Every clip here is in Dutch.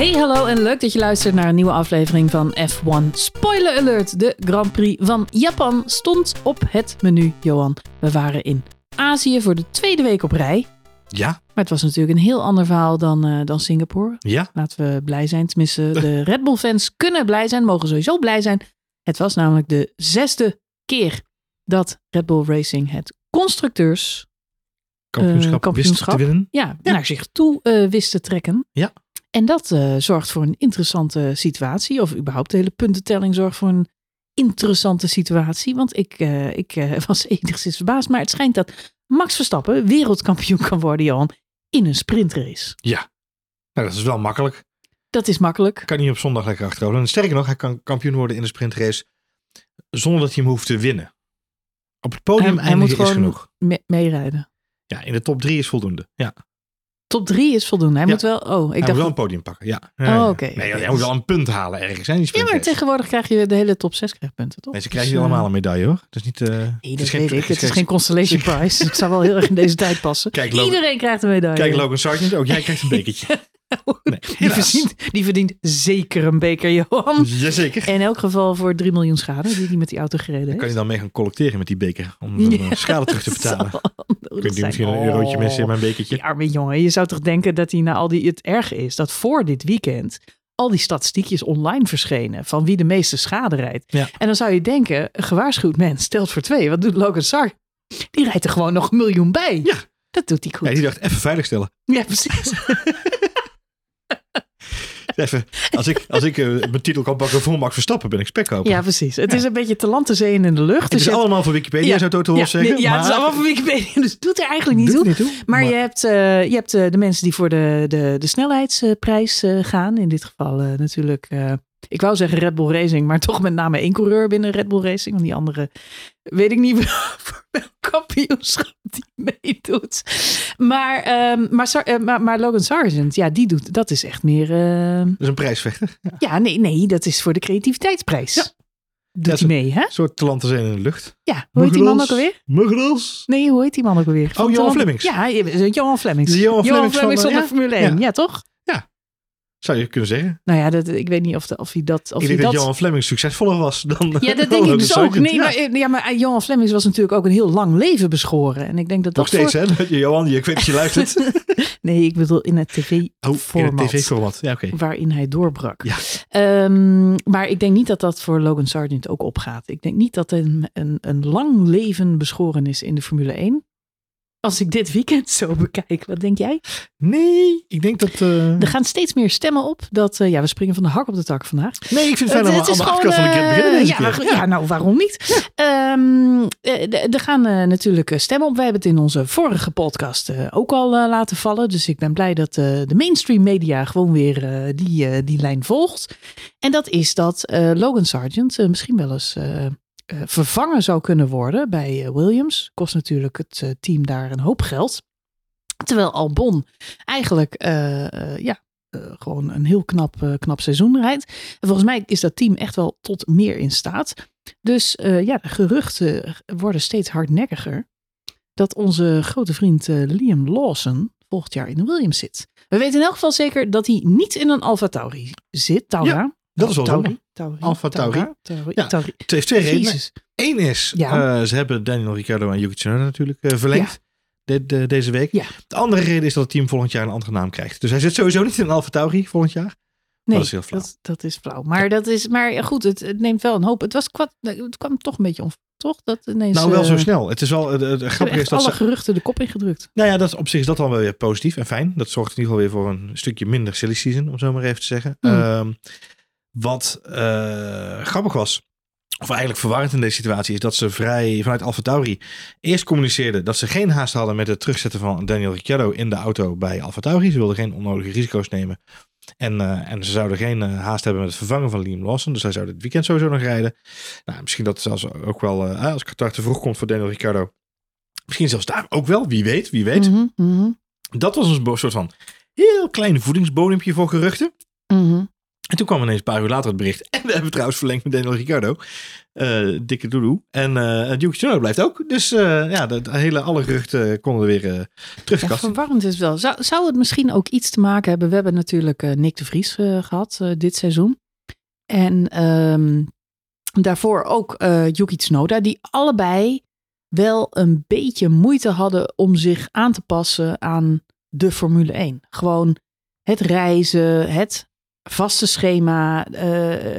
Hey, hallo en leuk dat je luistert naar een nieuwe aflevering van F1 Spoiler Alert. De Grand Prix van Japan stond op het menu, Johan. We waren in Azië voor de tweede week op rij. Ja, Maar het was natuurlijk een heel ander verhaal dan, eh, dan Singapore. ja. Laten we blij zijn. Tenminste, de Red Bull fans kunnen blij zijn, mogen sowieso blij zijn. Het was namelijk de zesde keer dat Red Bull Racing het constructeurs Kampioenschap, kampioenschap. wist te winnen. ja, Ja. naar zich toe eh, wist te trekken. Ja. En dat eh, zorgt voor een interessante situatie. Of überhaupt de hele puntentelling zorgt voor een interessante situatie. Want ik, eh, ik eh, was enigszins verbaasd. Maar het schijnt dat Max Verstappen wereldkampioen kan worden, Johan, in een sprintrace. Ja. Nou, dat is wel makkelijk. Dat is makkelijk. Kan hij op zondag lekker achterover. En sterker nog, hij kan kampioen worden in de sprintrace zonder dat hij hem hoeft te winnen. Op het podium Hij- hij moet gewoon genoeg. Me- meerijden. Ja, in de top drie is voldoende. Ja, Top drie is voldoende. Hij Ja. moet wel. Oh, ik hij moet dacht. wel een podium pakken. Ja. Oh, oké. Nee, hij moet wel een punt halen ergens. Hè, Ja, maar tegenwoordig krijg je de hele top 6 krijgt punten, toch? Nee, ze Dus, krijgen eh, allemaal een medaille hoor. Het is niet. eh, Nee, het dat is geen, weet ik. Het is geen Constellation Prize. Het zou wel heel erg in deze tijd passen. Kijk, Logan- Iedereen krijgt een medaille. Kijk, Logan Sargent, ook jij krijgt een bekertje. Nee, die, verdient, die verdient zeker een beker, Johan. Jazeker. In elk geval voor 3 miljoen schade die hij met die auto gereden heeft. kan je dan mee gaan collecteren met die beker. Om de Ja, schade terug te betalen. niet, zijn. misschien een eurotje Oh, missen in mijn bekertje. Die arme jongen. Je zou toch denken dat hij na al die... Het erge is dat voor dit weekend al die statistiekjes online verschenen van wie de meeste schade rijdt. Ja. En dan zou je denken, een gewaarschuwd mens stelt voor twee. Wat doet Logan Sark? Die rijdt er gewoon nog een miljoen bij. Ja. Dat doet hij goed. Ja, die dacht even veiligstellen. Ja, precies. Even, als ik, als ik eh, mijn titel kan pakken voor Max Verstappen, ben ik spekkoper. Ja, precies. Het is een beetje te land, te zee en in de lucht. het is hebt- allemaal voor Wikipedia, zou Toto ja, zeggen. nee, ja, het is maar- allemaal van Wikipedia, dus het doet er eigenlijk niet Doet toe. niet toe. Maar, je hebt, eh, je hebt eh, de mensen die voor de, de, de snelheidsprijs gaan. In dit geval natuurlijk, ik wou zeggen Red Bull Racing, maar toch met name één coureur binnen Red Bull Racing. Want die andere weet ik niet voor welk kampioenschap die meedoet. Maar, ehm, maar, eh, maar, maar Logan Sargent, ja, die doet, dat is echt meer... eh, Dat is een prijsvechter. Ja. ja, nee, nee, dat is voor de creativiteitsprijs. Ja. Doet Ja, mee, hè? Een soort talenten zijn in de lucht. Ja, hoe heet die man ook alweer? Muggels. Nee, hoe heet die man ook alweer? Van Oh, Johan Flemings. Ja, Johan Flemings. Johan Flemings van, van, eh, de. Formule 1. Ja, Ja. toch? Zou je kunnen zeggen. Nou ja, dat, ik weet niet of, de, of hij dat... Of ik hij denk dat dat... Johan Fleming succesvoller was dan ja, dat denk ik dus ook. Nee, Ja. maar, eh, ja, maar eh, Johan Flemings was natuurlijk ook een heel lang leven beschoren. En ik denk dat Nog dat steeds, voor... hè? Johan, ik weet dat je luistert. Nee, ik bedoel in het Oh, in tv-format. het tv-format. Ja, oké. waarin hij doorbrak. Ja. Ehm, maar ik denk niet dat dat voor Logan Sargent ook opgaat. Ik denk niet dat een, een, een lang leven beschoren is in de Formule 1. Als ik dit weekend zo bekijk, wat denk jij? Nee, ik denk dat... eh, Er gaan steeds meer stemmen op dat, eh, ja, we springen van de hak op de tak vandaag. Nee, ik vind het fijn aan de is achterkant van de beginnen eh, deze ja, keer. maar- ja, nou waarom niet? Ehm, eh, er gaan natuurlijk stemmen op. Wij hebben het in onze vorige podcast ook al laten vallen. Dus ik ben blij dat de mainstream media gewoon weer die, die lijn volgt. En dat is dat Logan Sargent misschien wel eens eh, vervangen zou kunnen worden bij eh, Williams. Kost natuurlijk het eh, team daar een hoop geld. Terwijl Albon eigenlijk ja, gewoon een heel knap, knap seizoen rijdt. En volgens mij is dat team echt wel tot meer in staat. Dus ja, de geruchten worden steeds hardnekkiger. Dat onze grote vriend Liam Lawson volgend jaar in de Williams zit. We weten in elk geval zeker dat hij niet in een Alfa Tauri zit. Taura. Ja, dat is wel. Tauri. Tauri. Alfa Tauri. Tauri. Ja. Tauri. Het heeft twee redenen. Eén is, Ja. eh, ze hebben Daniel Ricciardo en Yuki Tsunoda natuurlijk eh, verlengd. de- de- deze week. Ja. De andere reden is dat het team volgend jaar een andere naam krijgt. Dus hij zit sowieso niet in Alfa Tauri volgend jaar. Nee, dat is heel flauw. Dat, dat is flauw. Maar, dat is, maar goed, het, het neemt wel een hoop. Het, was, kwad- het kwam toch een beetje on, toch? Dat ineens, nou, wel zo eh, snel. Het is wel, het, hebben is dat alle ze... geruchten de kop ingedrukt. Nou ja, dat, op zich is dat dan wel weer positief en fijn. Dat zorgt in ieder geval weer voor een stukje minder silly season, om zo maar even te zeggen. Hmm. Ehm, wat eh, grappig was, of eigenlijk verwarrend in deze situatie, is dat ze vrij vanuit Alfa Tauri eerst communiceerden dat ze geen haast hadden met het terugzetten van Daniel Ricciardo in de auto bij Alfa Tauri. Ze wilden geen onnodige risico's nemen. En, eh, en ze zouden geen eh, haast hebben met het vervangen van Liam Lawson. Dus hij zou dit weekend sowieso nog rijden. Nou, misschien dat zelfs ook wel, eh, als Qatar te vroeg komt voor Daniel Ricciardo. Misschien zelfs daar ook wel, wie weet, wie weet. Mhm, mhm, Dat was een soort van heel klein voedingsbodempje voor geruchten. mhm. En toen kwam ineens een paar uur later het bericht. En we hebben trouwens verlengd met Daniel Ricciardo. Uh, dikke doedoe. En uh, Tsunoda blijft ook. Dus uh, ja, de, hele, alle geruchten konden weer uh, terugkasten. Verwarrend is wel. Zou, zou het misschien ook iets te maken hebben? We hebben natuurlijk Nick de Vries gehad dit seizoen. En um, daarvoor ook Yuki Tsunoda. Die allebei wel een beetje moeite hadden om zich aan te passen aan de Formule 1. Gewoon het reizen, het vaste schema, uh,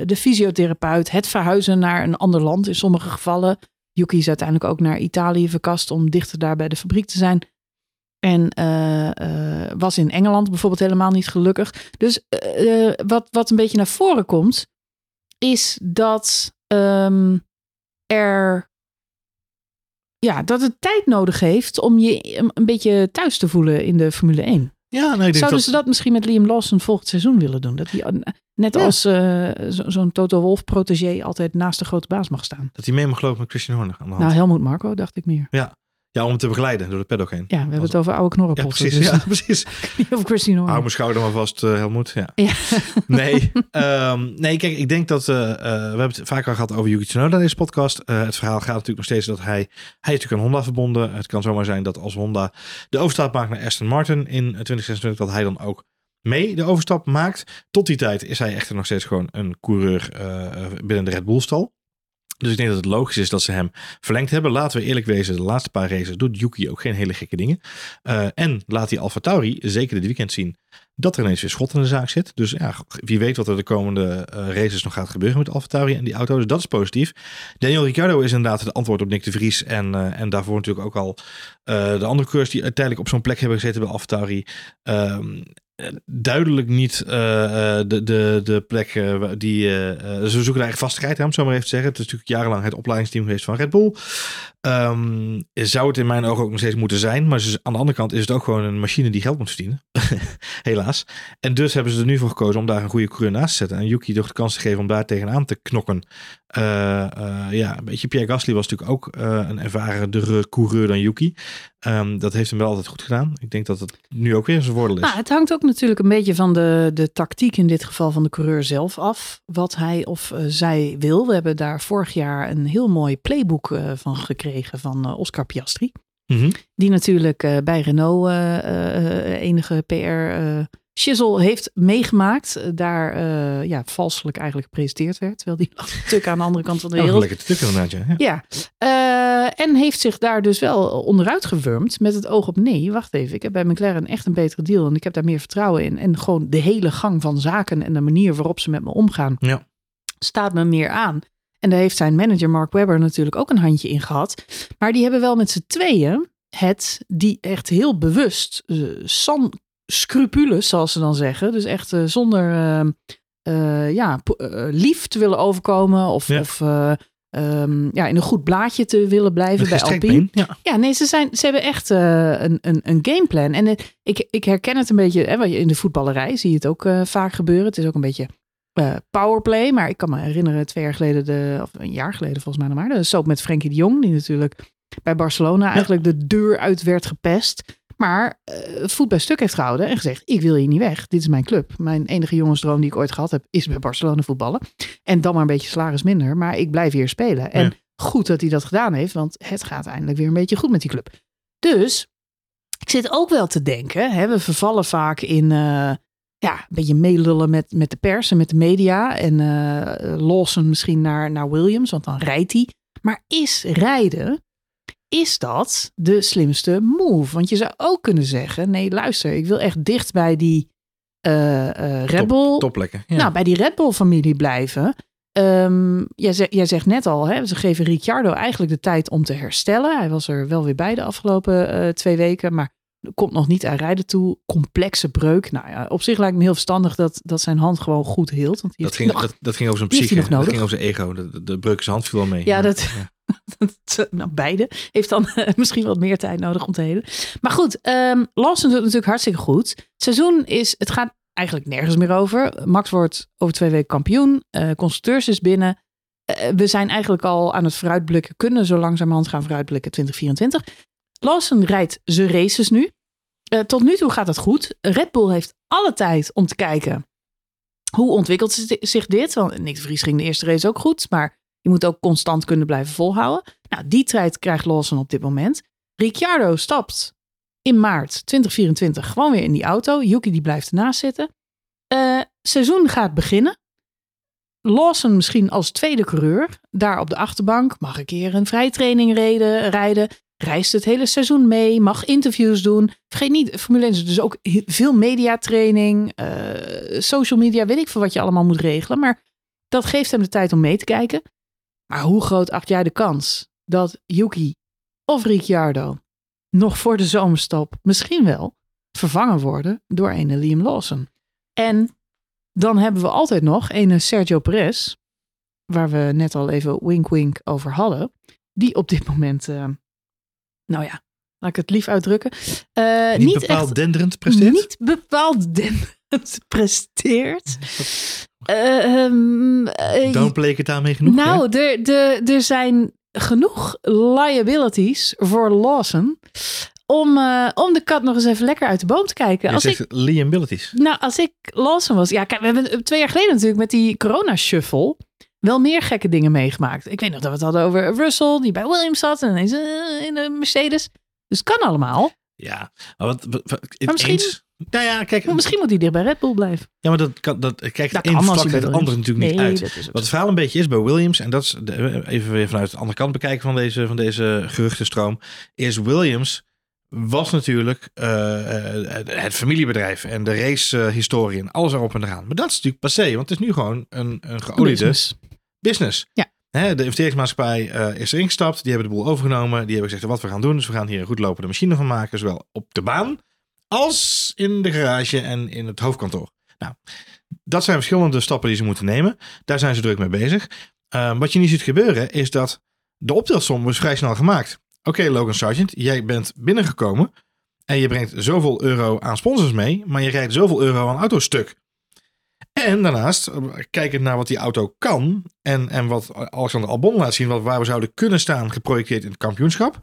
de fysiotherapeut, het verhuizen naar een ander land in sommige gevallen. Yuki is uiteindelijk ook naar Italië verkast om dichter daar bij de fabriek te zijn. En uh, uh, was in Engeland bijvoorbeeld helemaal niet gelukkig. Dus wat, wat een beetje naar voren komt, is dat um, er ja, dat het tijd nodig heeft om je een beetje thuis te voelen in de Formule 1. Ja, nee, Zouden dat... ze dat misschien met Liam Lawson volgend seizoen willen doen? Dat hij eh, net Ja. als eh, zo- zo'n Toto Wolf protégé altijd naast de grote baas mag staan. Dat hij mee mag lopen met Christian Horner aan de hand. Nou, Helmoet Marco dacht ik meer. ja, om hem te begeleiden door de paddock heen. Ja, we hebben het over oude Ja, knorrenpotten. precies. dus Ja, precies. over Christine Hou mijn schouder maar vast, eh Helmoet. Ja. Ja. Nee, ehm, nee, kijk, ik denk dat... eh, eh, we hebben het vaker gehad over Yuki Tsunoda in deze podcast. Het verhaal gaat natuurlijk nog steeds dat hij... Hij is natuurlijk aan Honda verbonden. Het kan zomaar zijn dat als Honda de overstap maakt naar Aston Martin in 2026... dat hij dan ook mee de overstap maakt. Tot die tijd is hij echter nog steeds gewoon een coureur binnen de Red Bull stal. Dus ik denk dat het logisch is dat ze hem verlengd hebben. Laten we eerlijk wezen, de laatste paar races doet Yuki ook geen hele gekke dingen. Eh, en laat die Alfa Tauri zeker dit weekend zien dat er ineens weer schot in de zaak zit. Dus ja, wie weet wat er de komende eh, races nog gaat gebeuren met Alfa Tauri en die auto. Dus dat is positief. Daniel Ricciardo is inderdaad het antwoord op Nick de Vries. En, eh, en daarvoor natuurlijk ook al de andere coureurs die uiteindelijk op zo'n plek hebben gezeten bij Alfa Tauri. Duidelijk niet eh, eh, de, de, de plek eh, die... eh, ze zoeken naar eigen vastigheid, hè, om zo maar even te zeggen. Het is natuurlijk jarenlang het opleidingsteam geweest van Red Bull. Ehm, zou het in mijn ogen ook nog steeds moeten zijn. Maar ze- aan de andere kant is het ook gewoon een machine die geld moet verdienen. Helaas. En dus hebben ze er nu voor gekozen om daar een goede coureur naast te zetten. En Yuki toch de kans te geven om daar tegenaan te knokken. Ja, een beetje Pierre Gasly was natuurlijk ook een ervarenere coureur dan Yuki. Ehm, dat heeft hem wel altijd goed gedaan. Ik denk dat het nu ook weer zijn voordeel is. Nou, het hangt ook natuurlijk een beetje van de, de tactiek in dit geval van de coureur zelf af. Wat hij of eh, zij wil. We hebben daar vorig jaar een heel mooi playbook eh, van gekregen van eh, Oscar Piastri. Mhm. Die natuurlijk bij Renault enige PR shizzle heeft meegemaakt. Eh, daar eh, ja, valselijk eigenlijk gepresenteerd werd. Terwijl die natuurlijk aan de andere kant van de Oh, wereld. lekker te tukken inderdaad, ja. ja. Ja, eh, en heeft zich daar dus wel onderuit gewurmd met het oog op nee, wacht even, ik heb bij McLaren echt een betere deal en ik heb daar meer vertrouwen in. En gewoon de hele gang van zaken en de manier waarop ze met me omgaan, Ja. staat me meer aan. En daar heeft zijn manager Mark Webber natuurlijk ook een handje in gehad. Maar die hebben wel met z'n tweeën het, die echt heel bewust, san scrupules, zoals ze dan zeggen. Dus echt eh, zonder eh, eh, ja, eh, lief te willen overkomen of, Ja. of eh, ehm, ja, in een goed blaadje te willen blijven bij Alpine. Ja. Ja, nee, ze, zijn, ze hebben echt een, een, een gameplan. En ik, ik herken het een beetje, hè, wat je in de voetballerij zie je het ook vaak gebeuren. Het is ook een beetje powerplay. Maar ik kan me herinneren, twee jaar geleden, de, of een jaar geleden volgens mij nog maar, de soap met Frenkie de Jong, die natuurlijk bij Barcelona eigenlijk de deur uit werd gepest. Maar eh, voet bij stuk heeft gehouden en gezegd, ik wil hier niet weg. Dit is mijn club. Mijn enige jongensdroom die ik ooit gehad heb, is bij Barcelona voetballen. En dan maar een beetje salaris minder, maar ik blijf hier spelen. En Ja. goed dat hij dat gedaan heeft, want het gaat eindelijk weer een beetje goed met die club. Dus ik zit ook wel te denken, hè, we vervallen vaak in eh, ja, een beetje meelullen met, met de pers en met de media. En eh Lawson misschien naar, naar Williams, want dan rijdt hij. Maar is rijden, is dat de slimste move? Want je zou ook kunnen zeggen, nee luister, ik wil echt dicht bij die eh, Red Bull. Ja. nou, bij die Red Bull-familie blijven. Ehm, jij, zegt, jij zegt net al, hè, ze geven Ricciardo eigenlijk de tijd om te herstellen. Hij was er wel weer bij de afgelopen eh, twee weken, maar komt nog niet aan rijden toe. Complexe breuk. Nou ja, op zich lijkt me heel verstandig dat, dat zijn hand gewoon goed hield. Want dat, ging, nog- dat, dat ging over zijn psyche. Dat ging over zijn ego. De, de, de breuk zijn hand viel al mee. Ja, dat- nou, beide. Heeft dan eh, misschien wat meer tijd nodig om te heden. Maar goed, ehm Lawson doet natuurlijk hartstikke goed. Het seizoen is, het gaat eigenlijk nergens meer over. Max wordt over twee weken kampioen. Eh constructeurs is binnen. Eh, we zijn eigenlijk al aan het vooruitblikken. Kunnen zo langzamerhand gaan vooruitblikken 2024. Lawson rijdt zijn races nu. Eh, tot nu toe gaat het goed. Red Bull heeft alle tijd om te kijken. Hoe ontwikkelt zich dit? Want Nick de Vries ging de eerste race ook goed, maar je moet ook constant kunnen blijven volhouden. Nou, die tijd krijgt Lawson op dit moment. Ricciardo stapt in maart 2024 gewoon weer in die auto. Yuki die blijft ernaast zitten. Uh, seizoen gaat beginnen. Lawson misschien als tweede coureur. Daar op de achterbank mag een keer een vrijtraining rijden, rijden. Reist het hele seizoen mee. Mag interviews doen. Vergeet niet, Formule 1 is dus ook veel mediatraining. Uh, social media, weet ik veel wat je allemaal moet regelen. Maar dat geeft hem de tijd om mee te kijken. Maar hoe groot acht jij de kans dat Yuki of Ricciardo nog voor de zomerstop misschien wel vervangen worden door een Liam Lawson? En dan hebben we altijd nog een Sergio Perez, waar we net al even wink wink over hadden, die op dit moment, uh, nou ja, laat ik het lief uitdrukken, uh, niet, niet bepaald echt, denderend presteert? Niet bepaald denderend presteert. Uh, um, Downplay ik het daarmee genoeg? Nou, er, er, er zijn genoeg liabilities voor Lawson om, uh, om de kat nog eens even lekker uit de boom te kijken. Je als zegt ik, liabilities. Nou, als ik Lawson was... Ja, kijk, we hebben twee jaar geleden natuurlijk met die corona-shuffle wel meer gekke dingen meegemaakt. Ik weet nog dat we het hadden over Russell, die bij Williams zat en ineens uh, in de Mercedes. Dus het kan allemaal. Ja, maar wat... wat, wat maar misschien... Eens, nou ja, kijk, maar misschien moet hij dicht bij Red Bull blijven. Ja, maar dat kan, dat kijk, het ene vlak het andere natuurlijk niet uit. Wat het verhaal een beetje is bij Williams, en dat is de, even weer vanuit de andere kant bekijken van deze, van deze geruchtenstroom, is Williams was natuurlijk uh, het familiebedrijf en de racehistorie en alles erop en eraan. Maar dat is natuurlijk passé, want het is nu gewoon een, een geoliede business. business. Ja. Hè, de investeringsmaatschappij uh, is erin gestapt, die hebben de boel overgenomen, die hebben gezegd wat we gaan doen. Dus we gaan hier een goed lopende machine van maken, zowel op de baan als in de garage en in het hoofdkantoor. Nou, dat zijn verschillende stappen die ze moeten nemen. Daar zijn ze druk mee bezig. Uh, wat je niet ziet gebeuren is dat de optelsom was vrij snel gemaakt. Oké, Logan Sargent, jij bent binnengekomen en je brengt zoveel euro aan sponsors mee, maar je rijdt zoveel euro aan autostuk. En daarnaast, kijkend naar wat die auto kan en, en wat Alexander Albon laat zien, wat, waar we zouden kunnen staan geprojecteerd in het kampioenschap,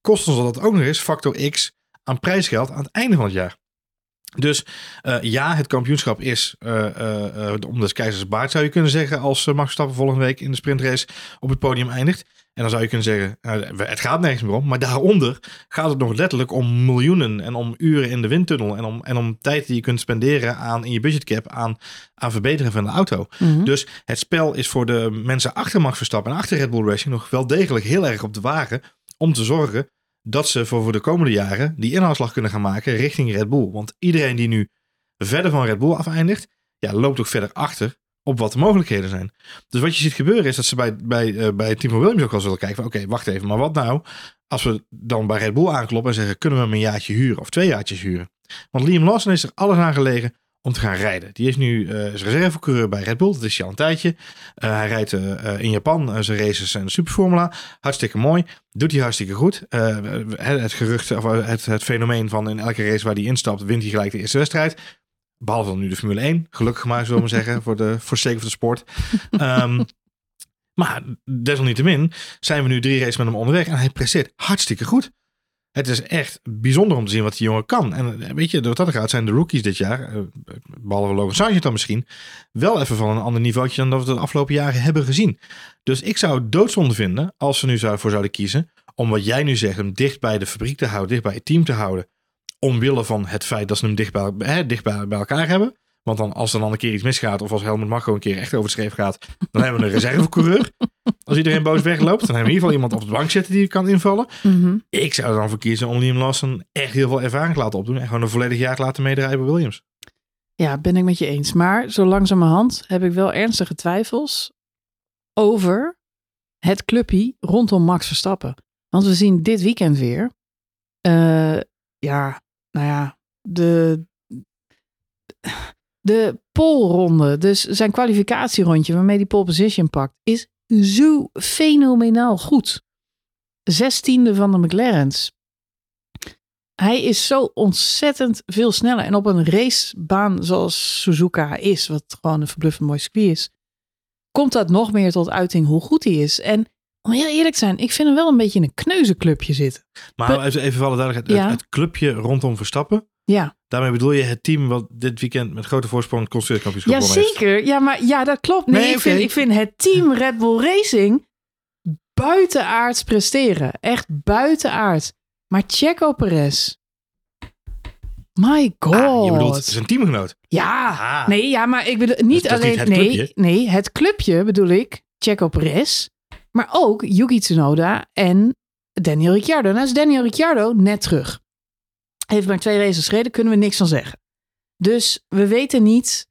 kost ons dat ook nog eens factor X aan prijsgeld aan het einde van het jaar. Dus uh, ja, het kampioenschap is uh, uh, om des keizers baard, zou je kunnen zeggen, als Max Verstappen volgende week in de sprintrace op het podium eindigt. En dan zou je kunnen zeggen, het gaat nergens meer om. Maar daaronder gaat het nog letterlijk om miljoenen en om uren in de windtunnel. En om, en om tijd die je kunt spenderen aan in je budgetcap aan, aan verbeteren van de auto. Mhm. Dus het spel is voor de mensen achter Max Verstappen en achter Red Bull Racing nog wel degelijk heel erg op de wagen. Om te zorgen dat ze voor, voor de komende jaren die inhaalslag kunnen gaan maken richting Red Bull. Want iedereen die nu verder van Red Bull afeindigt, ja, loopt ook verder achter op wat de mogelijkheden zijn. Dus wat je ziet gebeuren is dat ze bij, bij, uh, bij Team van Williams ook wel zullen kijken van oké, wacht even, maar wat nou als we dan bij Red Bull aankloppen en zeggen kunnen we hem een jaartje huren of twee jaartjes huren? Want Liam Lawson is er alles aan gelegen om te gaan rijden. Die is nu uh, is reservecoureur bij Red Bull. Dat is hij al een tijdje. Uh, hij rijdt uh, in Japan zijn races en de Superformula. Hartstikke mooi. Doet hij hartstikke goed. het gerucht, of het, het fenomeen van in elke race waar hij instapt, wint hij gelijk de eerste wedstrijd. Behalve dan nu de Formule 1. Gelukkig maar, zullen we maar zeggen, voor de voor of de sport. Um, maar desalniettemin zijn we nu drie races met hem onderweg en hij presteert hartstikke goed. Het is echt bijzonder om te zien wat die jongen kan. En weet je, door dat gaat zijn de rookies dit jaar, behalve Logan Sargent dan misschien, wel even van een ander niveautje dan dat we de afgelopen jaren hebben gezien. Dus ik zou het doodzonde vinden als ze nu voor zouden kiezen om wat jij nu zegt, hem dicht bij de fabriek te houden, dicht bij het team te houden omwille van het feit dat ze hem dicht hè, bij elkaar hebben. Want dan, als er dan een keer iets misgaat, of als Helmut Marko een keer echt over het schreef gaat, dan hebben we een reservecoureur. Als iedereen boos wegloopt, dan hebben we in ieder geval iemand op de bank zitten die kan invallen. Mhm. Ik zou er dan voor kiezen om Liam Lawson echt heel veel ervaring te laten opdoen en gewoon een volledig jaar te laten meedraaien bij Williams. Ja, ben ik met je eens. Maar zo langzamerhand heb ik wel ernstige twijfels over het clubje rondom Max Verstappen. Want we zien dit weekend weer, uh, ja, nou ja, de, de polronde, dus zijn kwalificatierondje waarmee hij pole position pakt, is zo fenomenaal goed. Zestiende van de McLaren's. Hij is zo ontzettend veel sneller. En op een racebaan zoals Suzuka is, wat gewoon een verbluffend mooi circuit is, komt dat nog meer tot uiting hoe goed hij is. En om heel eerlijk te zijn, ik vind hem wel een beetje in een kneuzenclubje zitten. Maar even, even vallen duidelijkheid. Ja. Het, het, clubje rondom Verstappen, Ja, Daarmee bedoel je het team wat dit weekend met grote voorsprong constructeurkampioenschap ja gewonnen heeft. zeker. Ja, maar ja, dat klopt. Nee, Nee, ik, vind, ik vind het team Red Bull Racing buitenaards presteren. Echt buitenaard. Maar Checo Perez. My god. Ah, je bedoelt, het is een teamgenoot. Ja, Ah. nee, ja, maar ik bedoel niet is alleen. niet het nee, clubje? nee, het clubje bedoel ik. Checo Perez. Maar ook Yuki Tsunoda en Daniel Ricciardo. Nou is Daniel Ricciardo net terug. Heeft maar twee races gereden, kunnen we niks van zeggen. Dus we weten niet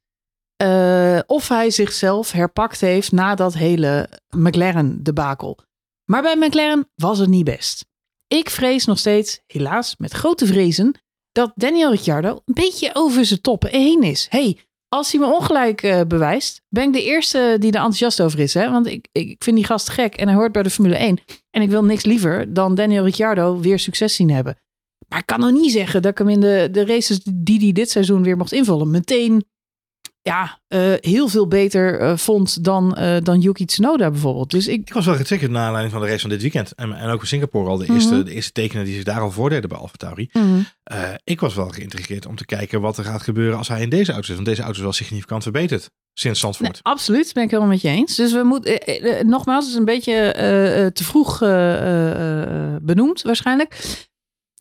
eh, of hij zichzelf herpakt heeft na dat hele McLaren debakel. Maar bij McLaren was het niet best. Ik vrees nog steeds, helaas met grote vrezen, dat Daniel Ricciardo een beetje over zijn toppen heen is. hey, als hij me ongelijk eh, bewijst, ben ik de eerste die er enthousiast over is. Hè? Want ik, ik vind die gast gek en hij hoort bij de Formule 1. En ik wil niks liever dan Daniel Ricciardo weer succes zien hebben. Maar ik kan nog niet zeggen dat ik hem in de, de races die hij dit seizoen weer mocht invullen, meteen ja, eh, heel veel beter eh, vond dan, eh, dan Yuki Tsunoda bijvoorbeeld. Dus ik, Ik was wel getriggerd naar aanleiding van de race van dit weekend. En, en ook in Singapore al de eerste, Mhm. de eerste tekenen die zich daar al voordeden bij AlphaTauri. Eh ik was wel geïntrigeerd om te kijken wat er gaat gebeuren als hij in deze auto zit. Want deze auto is wel significant verbeterd sinds Zandvoort. Nee, absoluut, ben ik helemaal met je eens. Dus we moeten, nogmaals, het is een beetje te vroeg benoemd waarschijnlijk.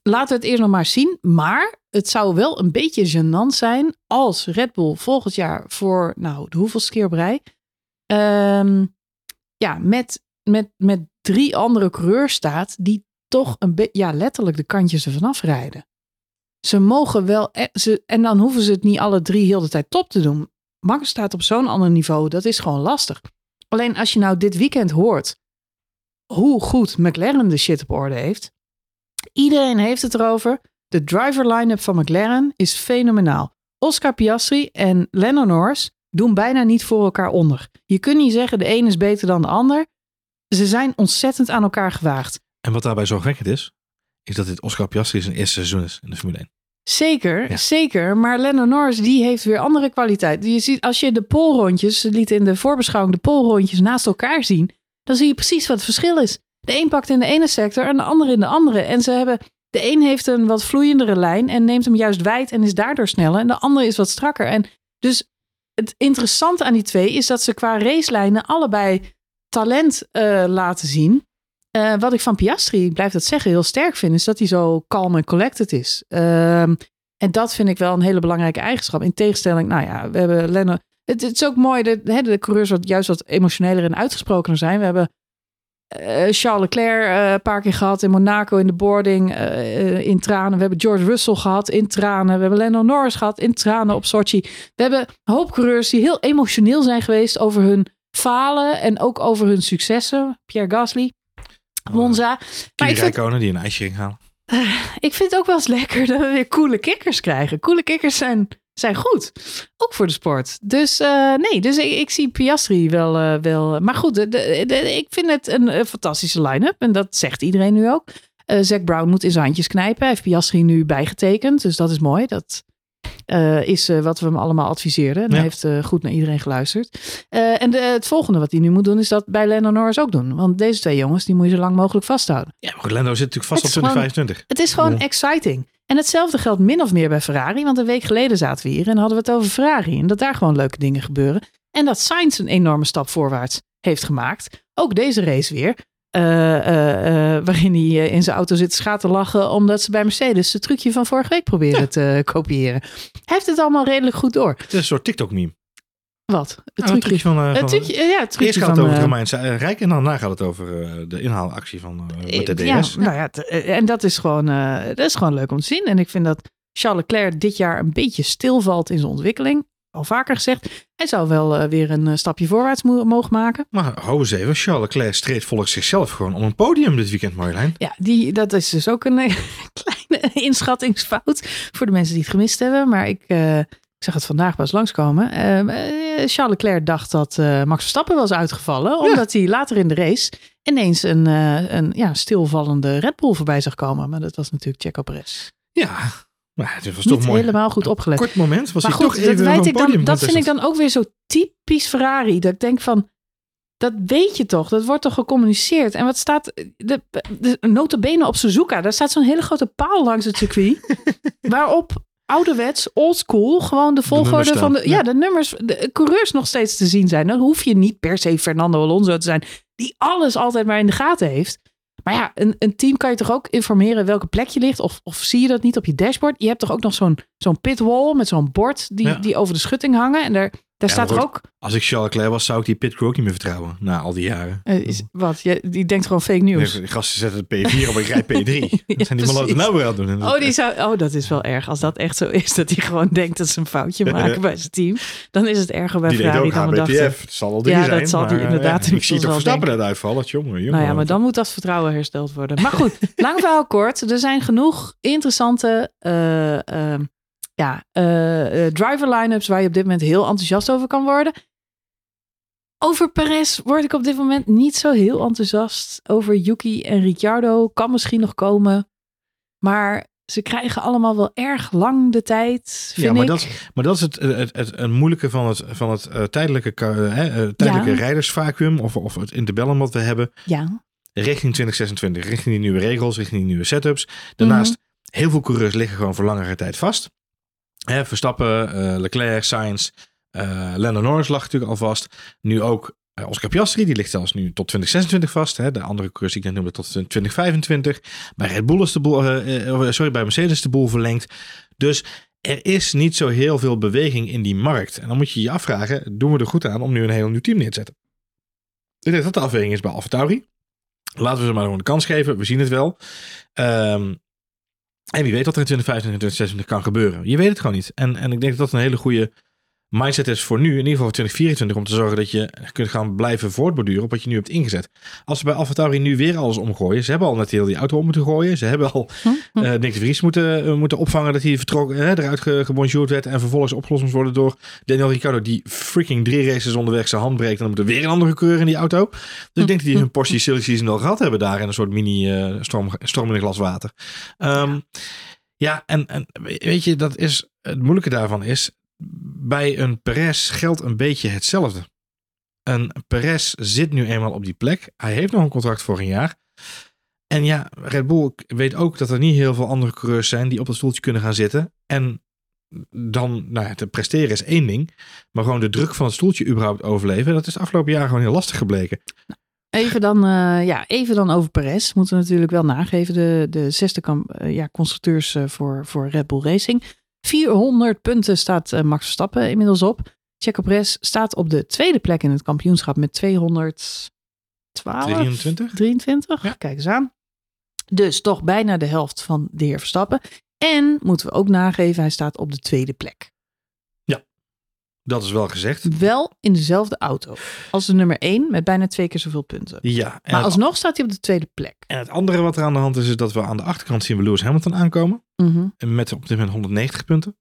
Laten we het eerst nog maar zien. Maar het zou wel een beetje gênant zijn als Red Bull volgend jaar voor, nou, de hoeveelste keer op rij, ehm, ja, met, met, met drie andere coureurs staat die toch een beetje, ja, letterlijk de kantjes ervan afrijden. Ze mogen wel, e- ze, en dan hoeven ze het niet alle drie heel de tijd top te doen. Max staat op zo'n ander niveau, dat is gewoon lastig. Alleen als je nou dit weekend hoort hoe goed McLaren de shit op orde heeft. Iedereen heeft het erover. De driver line-up van McLaren is fenomenaal. Oscar Piastri en Lennon Norris doen bijna niet voor elkaar onder. Je kunt niet zeggen de een is beter dan de ander. Ze zijn ontzettend aan elkaar gewaagd. En wat daarbij zorgwekkend is, is dat dit Oscar Piastri zijn eerste seizoen is in de Formule 1. Zeker, Ja. zeker. Maar Lennon Norris die heeft weer andere kwaliteit. Je ziet, als je de polrondjes, ze lieten in de voorbeschouwing de polrondjes naast elkaar zien, dan zie je precies wat het verschil is. De een pakt in de ene sector en de ander in de andere. En ze hebben, de een heeft een wat vloeiendere lijn en neemt hem juist wijd en is daardoor sneller. En de andere is wat strakker. En dus het interessante aan die twee is dat ze qua racelijnen allebei talent eh, laten zien. Eh, wat ik van Piastri, blijf dat zeggen, heel sterk vind, is dat hij zo calm en collected is. Ehm, en dat vind ik wel een hele belangrijke eigenschap. In tegenstelling, nou ja, we hebben Lennon. Het, is ook mooi dat hè, de coureurs wat, juist wat emotioneler en uitgesprokener zijn. We hebben eh, Charles Leclerc eh, een paar keer gehad in Monaco in de boarding eh, in tranen. We hebben George Russell gehad in tranen. We hebben Lennon Norris gehad in tranen op Sochi. We hebben een hoop coureurs die heel emotioneel zijn geweest over hun falen en ook over hun successen. Pierre Gasly, Monza. Maar ik vind, die een ijsje ging halen. ik vind het ook wel eens lekker dat we weer coole kikkers krijgen. Coole kikkers zijn, zijn goed. Ook voor de sport. Dus eh, nee, dus ik, zie Piastri wel. eh, wel maar goed, ik vind het een, fantastische line-up. En dat zegt iedereen nu ook. Eh Zack Brown moet in zijn handjes knijpen. Hij heeft Piastri nu bijgetekend. Dus dat is mooi. Dat eh, is eh, wat we hem allemaal adviseerden. En Ja. hij heeft eh, goed naar iedereen geluisterd. En de, het volgende wat hij nu moet doen, is dat bij Lennon Norris ook doen. Want deze twee jongens, die moet je zo lang mogelijk vasthouden. Ja, maar goed, Lando zit natuurlijk vast Het op is gewoon- 2025. Het is gewoon Ja. exciting. En hetzelfde geldt min of meer bij Ferrari. Want een week geleden zaten we hier en hadden we het over Ferrari. En dat daar gewoon leuke dingen gebeuren. En dat Sainz een enorme stap voorwaarts heeft gemaakt. Ook deze race weer. Eh, eh, eh, waarin hij in zijn auto zit te schaten lachen. Omdat ze bij Mercedes het trucje van vorige week proberen te kopiëren. Hij heeft het allemaal redelijk goed door. Het is een soort TikTok-meme. Wat? Het Ja, een trucje. van... Het trucje, ja, het trucje Eerst gaat het over het Romeinse Rijk en daarna gaat het over de inhaalactie van met de Ja, DRS. nou ja, en dat is, gewoon, dat is gewoon leuk om te zien. En ik vind dat Charles Leclerc dit jaar een beetje stilvalt in zijn ontwikkeling. Al vaker gezegd, hij zou wel eh, weer een eh, stapje voorwaarts mo- mogen maken. Maar hou eens even, Charles Leclerc streed volgens zichzelf gewoon om een podium dit weekend, Marjolein. Ja, die, dat is dus ook een eh, kleine inschattingsfout voor de mensen die het gemist hebben. Maar ik, ik zag het vandaag pas langskomen. Eh, eh, Charles Leclerc dacht dat Max Verstappen was uitgevallen. Omdat hij later in de race ineens een, een ja, stilvallende Red Bull voorbij zag komen. Maar dat was natuurlijk Checo Perez. Ja, maar het was toch Niet mooi. helemaal goed opgelet. Kort moment was maar hij goed, toch even dat, ik dan, dat vind ik dan ook weer zo typisch Ferrari. Dat ik denk van, dat weet je toch? Dat wordt toch gecommuniceerd? En wat staat, de, de notabene op Suzuka, daar staat zo'n hele grote paal langs het circuit. waarop ouderwets, oldschool, gewoon de volgorde van de, ja. de nummers, de coureurs nog steeds te zien zijn. Dan hoef je niet per se Fernando Alonso te zijn, die alles altijd maar in de gaten heeft. Maar ja, een, een team kan je toch ook informeren welke plek je ligt? Of, of zie je dat niet op je dashboard? Je hebt toch ook nog zo'n zo'n pitwall met zo'n bord die, Ja. die over de schutting hangen. En daar, daar Ja, staat er ook, Als ik Charles Leclerc was, zou ik die pitcrew ook niet meer vertrouwen. Na al die jaren. eh, is, wat, je, die denkt gewoon fake news. Nee, gasten zetten de P4 op, ik rijd P3. Ja, Dat zijn die precies. nou weer aan het doen. Oh, die zou, oh, dat is wel erg. Als dat echt zo is, dat hij gewoon denkt dat ze een foutje maken bij zijn team. Dan is het erger bij Die Ferrari dan we dachten. Het zal al Ja, zijn. dat zal die inderdaad ja, ik zie toch Verstappen net uitvallen. Jongen, jongen. Nou ja, maar dan moet dat vertrouwen hersteld worden. Maar goed, lang verhaal kort. Er zijn genoeg interessante eh, ehm, ja, eh, eh, driver line-ups waar je op dit moment heel enthousiast over kan worden. Over Perez word ik op dit moment niet zo heel enthousiast. Over Yuki en Ricciardo kan misschien nog komen. Maar ze krijgen allemaal wel erg lang de tijd, vind Ja, maar ik. dat, maar dat is het, het, het, het moeilijke van het, van het eh, tijdelijke, eh, eh, tijdelijke Ja. rijdersvacuum of, of het interbellum wat we hebben Ja, richting 2026, richting die nieuwe regels, richting die nieuwe setups. Daarnaast, Mhm. heel veel coureurs liggen gewoon voor langere tijd vast. Hè, Verstappen, eh, Leclerc, Sainz, eh Lando Norris lag natuurlijk al vast. Nu ook eh, Oscar Piastri, die ligt zelfs nu tot 2026 vast. Hè. De andere coureurs die ik net noemde tot 2025. Bij Red Bull is de boel, sorry, bij Mercedes is de boel verlengd. Dus er is niet zo heel veel beweging in die markt. En dan moet je je afvragen, doen we er goed aan om nu een heel nieuw team neer te zetten? Ik denk dat de afweging is bij AlphaTauri. Laten we ze maar gewoon de kans geven. We zien het wel. Ehm, en wie weet wat er in 2025 en 2026 kan gebeuren. Je weet het gewoon niet. En, en ik denk dat dat een hele goede mindset is voor nu. In ieder geval voor 2024. Om te zorgen dat je kunt gaan blijven voortborduren op wat je nu hebt ingezet. Als ze bij AlphaTauri nu weer alles omgooien. Ze hebben al net heel die auto om moeten gooien. Ze hebben al Hm, hm. eh Nick de Vries moeten, eh, moeten opvangen dat hij vertrokken, eruit ge- gebonjourd werd. En vervolgens opgelost moest worden door Daniel Ricciardo. Die freaking drie races onderweg zijn hand breekt. En dan moet er weer een andere coureur in die auto. Dus ik denk dat die hun portie silly season al gehad hebben daar. In een soort mini eh, storm, storm in een glas water. Ehm, ja, en, en weet je, dat is, het moeilijke daarvan is. Bij een Perez geldt een beetje hetzelfde. Een Perez zit nu eenmaal op die plek. Hij heeft nog een contract voor een jaar. En ja, Red Bull weet ook dat er niet heel veel andere coureurs zijn die op dat stoeltje kunnen gaan zitten. En dan, nou ja, te presteren is één ding. Maar gewoon de druk van het stoeltje überhaupt overleven, dat is afgelopen jaren gewoon heel lastig gebleken. Even dan, eh, ja, even dan over Perez. Moeten we natuurlijk wel nageven. De, de zesde kam, eh, ja, constructeurs eh, voor, voor Red Bull Racing. 400 punten staat eh, Max Verstappen inmiddels op. Checo Perez staat op de tweede plek in het kampioenschap met 212. 23? 23? Ja. Kijk eens aan. Dus toch bijna de helft van de heer Verstappen. En moeten we ook nageven, hij staat op de tweede plek. Dat is wel gezegd. Wel in dezelfde auto als de nummer 1 met bijna twee keer zoveel punten. Ja, Maar alsnog staat hij op de tweede plek. en het andere wat er aan de hand is, is dat we aan de achterkant zien we Lewis Hamilton aankomen. Mhm, Met op dit moment 190 punten.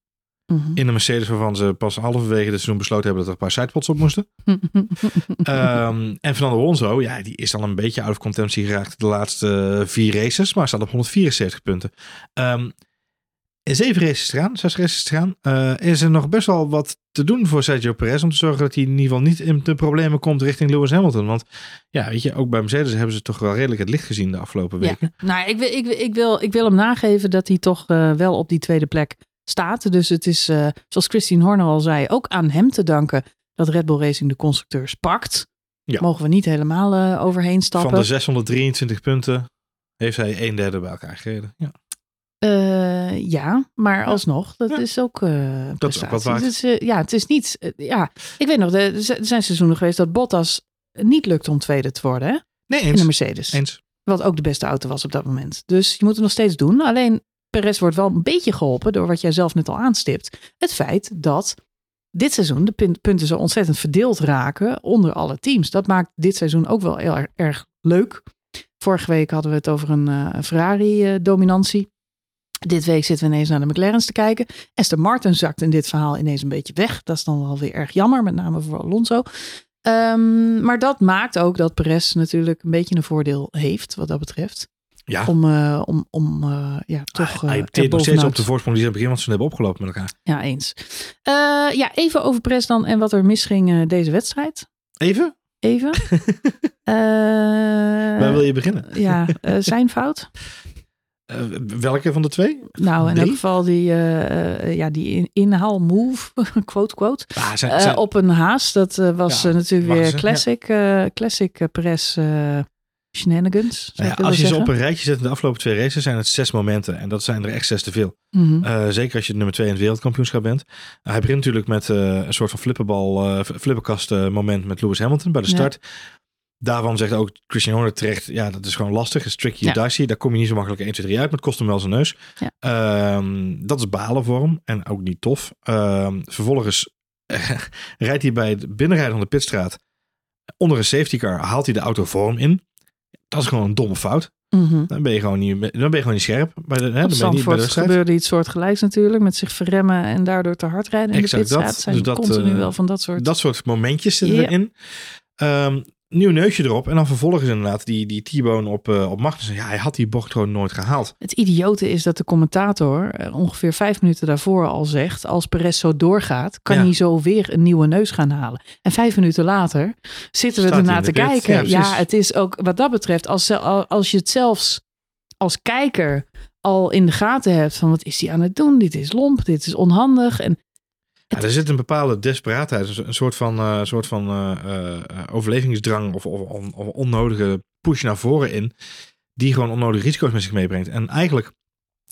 mhm. In de Mercedes waarvan ze pas halverwege het seizoen besloten hebben dat er een paar sidepods op moesten. Ehm, en Fernando Alonso, ja, die is dan een beetje out of contentie geraakt de laatste vier races, maar staat op 174 punten. Ehm zeven races te gaan, zes races te gaan, eh, is er nog best wel wat te doen voor Sergio Perez om te zorgen dat hij in ieder geval niet in de problemen komt richting Lewis Hamilton. Want ja, weet je, ook bij Mercedes hebben ze toch wel redelijk het licht gezien de afgelopen Ja, weken. nou, ik wil, ik, wil- ik, wil, ik wil hem nageven dat hij toch eh, wel op die tweede plek staat. Dus het is, eh, zoals Christine Horner al zei, ook aan hem te danken dat Red Bull Racing de constructeurs pakt. Ja. Mogen we niet helemaal eh, overheen stappen. Van de 623 punten heeft hij een derde bij elkaar gereden. Ja. Eh, ja, maar Ja. alsnog, dat Ja. is ook eh Dat is ook wat prestatie. waard. Is, eh, ja, het is niet... ja, ik weet nog, er er zijn seizoenen geweest dat Bottas niet lukt om tweede te worden hè? Nee, in de eens. Mercedes. eens. Wat ook de beste auto was op dat moment. Dus je moet het nog steeds doen. Alleen Perez wordt wel een beetje geholpen door wat jij zelf net al aanstipt. Het feit dat dit seizoen de pun- punten zo ontzettend verdeeld raken onder alle teams. Dat maakt dit seizoen ook wel heel erg, erg leuk. Vorige week hadden we het over een Ferrari-dominantie. Dit week zitten we ineens naar de McLaren's te kijken. Aston Martin zakt in dit verhaal ineens een beetje weg. Dat is dan wel weer erg jammer, met name voor Alonso. Ehm, maar dat maakt ook dat Perez natuurlijk een beetje een voordeel heeft wat dat betreft. Ja, Om, eh, om, om eh, ja, toch hij, eh, hij teert nog steeds op de voorsprong die ze in het begin van het seizoen hebben opgelopen met elkaar. Ja, eens. Ja, even over Perez dan en wat er misging deze wedstrijd. Even, Even. Waar wil je beginnen? Ja, zijn fout. Eh, welke van de twee? Nou, in elk geval die, eh, eh, ja, die in- inhaal move, quote, quote. Ah, zijn, op een haas. Dat was Ja, natuurlijk weer ze, classic, classic press shenanigans. nou ja, als je ze op een rijtje zet in de afgelopen twee races, zijn het zes momenten. En dat zijn er echt zes te veel. Mhm. Zeker als je nummer twee in het wereldkampioenschap bent. Uh, hij begint natuurlijk met een soort van flipperbal, flipperkast moment met Lewis Hamilton bij de Ja. Daarvan zegt ook Christian Horner terecht, ja, dat is gewoon lastig. Het is tricky Ja. dicey. Daar kom je niet zo makkelijk 1, 2, 3 uit, maar het kost hem wel zijn neus. Ja. Ehm, dat is balen voor hem en ook niet tof. Ehm, vervolgens rijdt hij bij het binnenrijden van de pitstraat onder een safety car, haalt hij de auto voor hem in. Dat is gewoon een domme fout. Mhm. Dan ben je gewoon niet, dan ben je gewoon niet scherp. Bij de, hè, dan ben je gebeurde iets soortgelijks natuurlijk. Met zich verremmen en daardoor te hard rijden in Exact de pitstraat. dat. Zijn Dus dat, continu eh, wel van dat soort... Dat soort momentjes zitten erin. Ehm, nieuw neusje erop. En dan vervolgens inderdaad die, die T-bone op, eh op Magnussen. Ja, hij had die bocht gewoon nooit gehaald. Het idiote is dat de commentator eh, ongeveer vijf minuten daarvoor al zegt... als Perez zo doorgaat, kan Ja. hij zo weer een nieuwe neus gaan halen. En vijf minuten later zitten we Staat ernaar te kijken. Ja, Ja, het is ook wat dat betreft... Als, als je het zelfs als kijker al in de gaten hebt... van wat is hij aan het doen? Dit is lomp, dit is onhandig. En Er zit een bepaalde desperaatheid. Een soort van, eh, soort van eh, eh, overlevingsdrang of, of, onnodige push naar voren in. Die gewoon onnodige risico's met zich meebrengt. En eigenlijk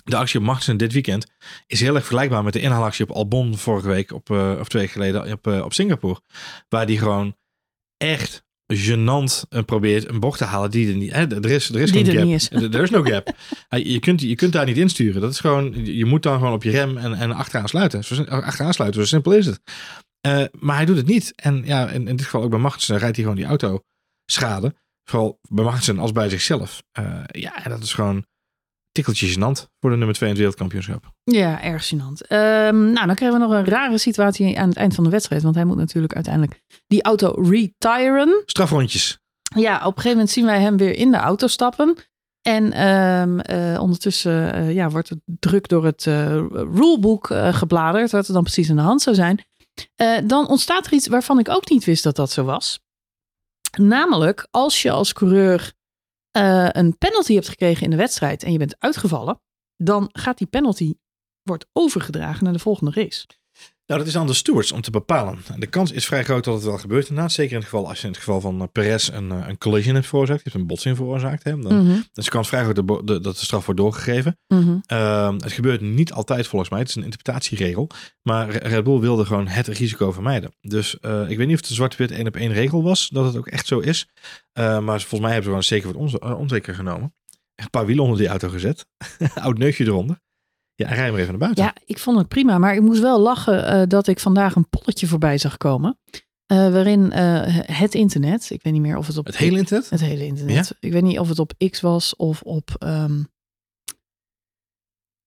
de actie op Magnussen dit weekend is heel erg vergelijkbaar met de inhaalactie op Albon vorige week. Op, of twee weken geleden op, op Singapore. Waar die gewoon echt gênant eh, probeert een bocht te halen die er niet... Hè, er is, er is Die geen er gap. is. Er, is no gap. Je, kunt, je kunt daar niet insturen. Dat is gewoon... Je moet dan gewoon op je rem en, en achteraan sluiten. Zo, achteraan sluiten, zo simpel is het. Eh, maar hij doet het niet. En ja, in, in dit geval ook bij Magnussen rijdt hij gewoon die auto schade. Vooral bij Magnussen als bij zichzelf. Eh, ja, en dat is gewoon tikkeltje gênant voor de nummer 2 in het wereldkampioenschap. Ja, erg gênant. Ehm, nou, dan krijgen we nog een rare situatie aan het eind van de wedstrijd. Want hij moet natuurlijk uiteindelijk die auto retiren. Strafrondjes. Ja, op een gegeven moment zien wij hem weer in de auto stappen. En ehm, eh, ondertussen eh, ja, wordt het druk door het eh, rulebook gebladerd. Wat er dan precies aan de hand zou zijn. Dan ontstaat er iets waarvan ik ook niet wist dat dat zo was. Namelijk, als je als coureur eh, een penalty hebt gekregen in de wedstrijd en je bent uitgevallen, dan gaat die penalty wordt overgedragen naar de volgende race. Nou, dat is aan de stewards om te bepalen. En de kans is vrij groot dat het wel gebeurt inderdaad. Zeker in het geval als je in het geval van eh, Perez een, eh, een collision hebt veroorzaakt. Je hebt een botsing veroorzaakt. Hè, dan, Dus de kans vrij groot dat de, de- dat de straf wordt doorgegeven. mhm. Ehm, het gebeurt niet altijd volgens mij. Het is een interpretatieregel. Maar Red Bull wilde gewoon het risico vermijden. Dus eh, ik weet niet of het een zwart-wit één op één regel was. Dat het ook echt zo is. Maar volgens mij hebben ze gewoon zeker wat onze- onzeker genomen. Een paar wielen onder die auto gezet. Oud neusje eronder. Ja, en rij maar even naar buiten. Ja, ik vond het prima. Maar ik moest wel lachen eh, dat ik vandaag een polletje voorbij zag komen. eh, waarin eh, het internet, ik weet niet meer of het op... Het hele internet? Het hele internet. Ik weet niet of het op X was of op ehm,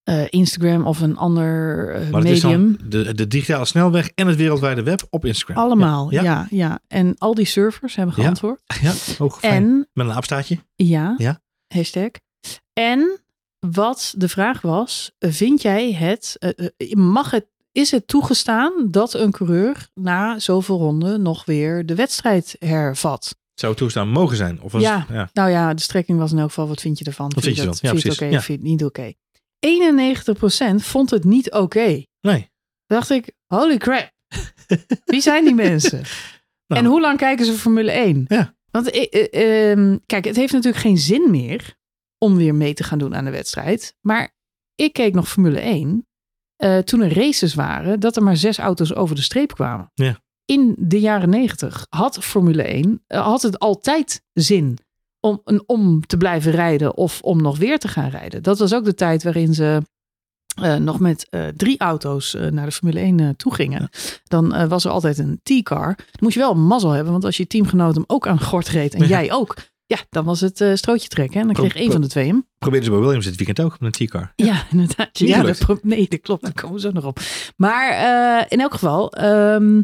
eh, Instagram of een ander Maar het is medium. de, de digitale snelweg en het wereldwijde web op Instagram. Allemaal, Ja. ja. ja, En al die servers hebben Ja. geantwoord. Ja, hoog fijn. En Met een aapstaartje. Ja, Ja. hashtag. En wat de vraag was, vind jij het, eh, eh, mag het, is het toegestaan dat een coureur na zoveel ronden nog weer de wedstrijd hervat? Zou het toestaan mogen zijn? Of was Ja. het- ja. Nou ja, de strekking was in elk geval, wat vind je ervan? Wat vind je dat, ervan? Ja, vind je het oké, Ja. vind je het niet oké? 91% vond het niet oké. Nee. Dacht ik, holy crap. Wie zijn die mensen? Nou. En hoe lang kijken ze Formule 1? Ja. Want eh, eh, ehm, kijk, het heeft natuurlijk geen zin meer om weer mee te gaan doen aan de wedstrijd. Maar ik keek nog Formule 1 eh, toen er races waren dat er maar zes auto's over de streep kwamen. Ja. In de jaren 90 had Formule 1 eh, had het altijd zin om, een, om te blijven rijden of om nog weer te gaan rijden. Dat was ook de tijd waarin ze eh, nog met drie auto's naar de Formule 1 eh, toe gingen. Dan was er altijd een T-car. Dan moest je wel een mazzel hebben, want als je teamgenoot hem ook aan gort reed en Ja. jij ook, ja, dan was het eh, strootje trekken. En dan kreeg één van de twee hem. Probeerden ze bij Williams dit weekend ook met een T-car. Ja, inderdaad. Niet Ja, dat, nee, dat klopt. Daar komen we zo nog op. Maar eh, in elk geval, ehm,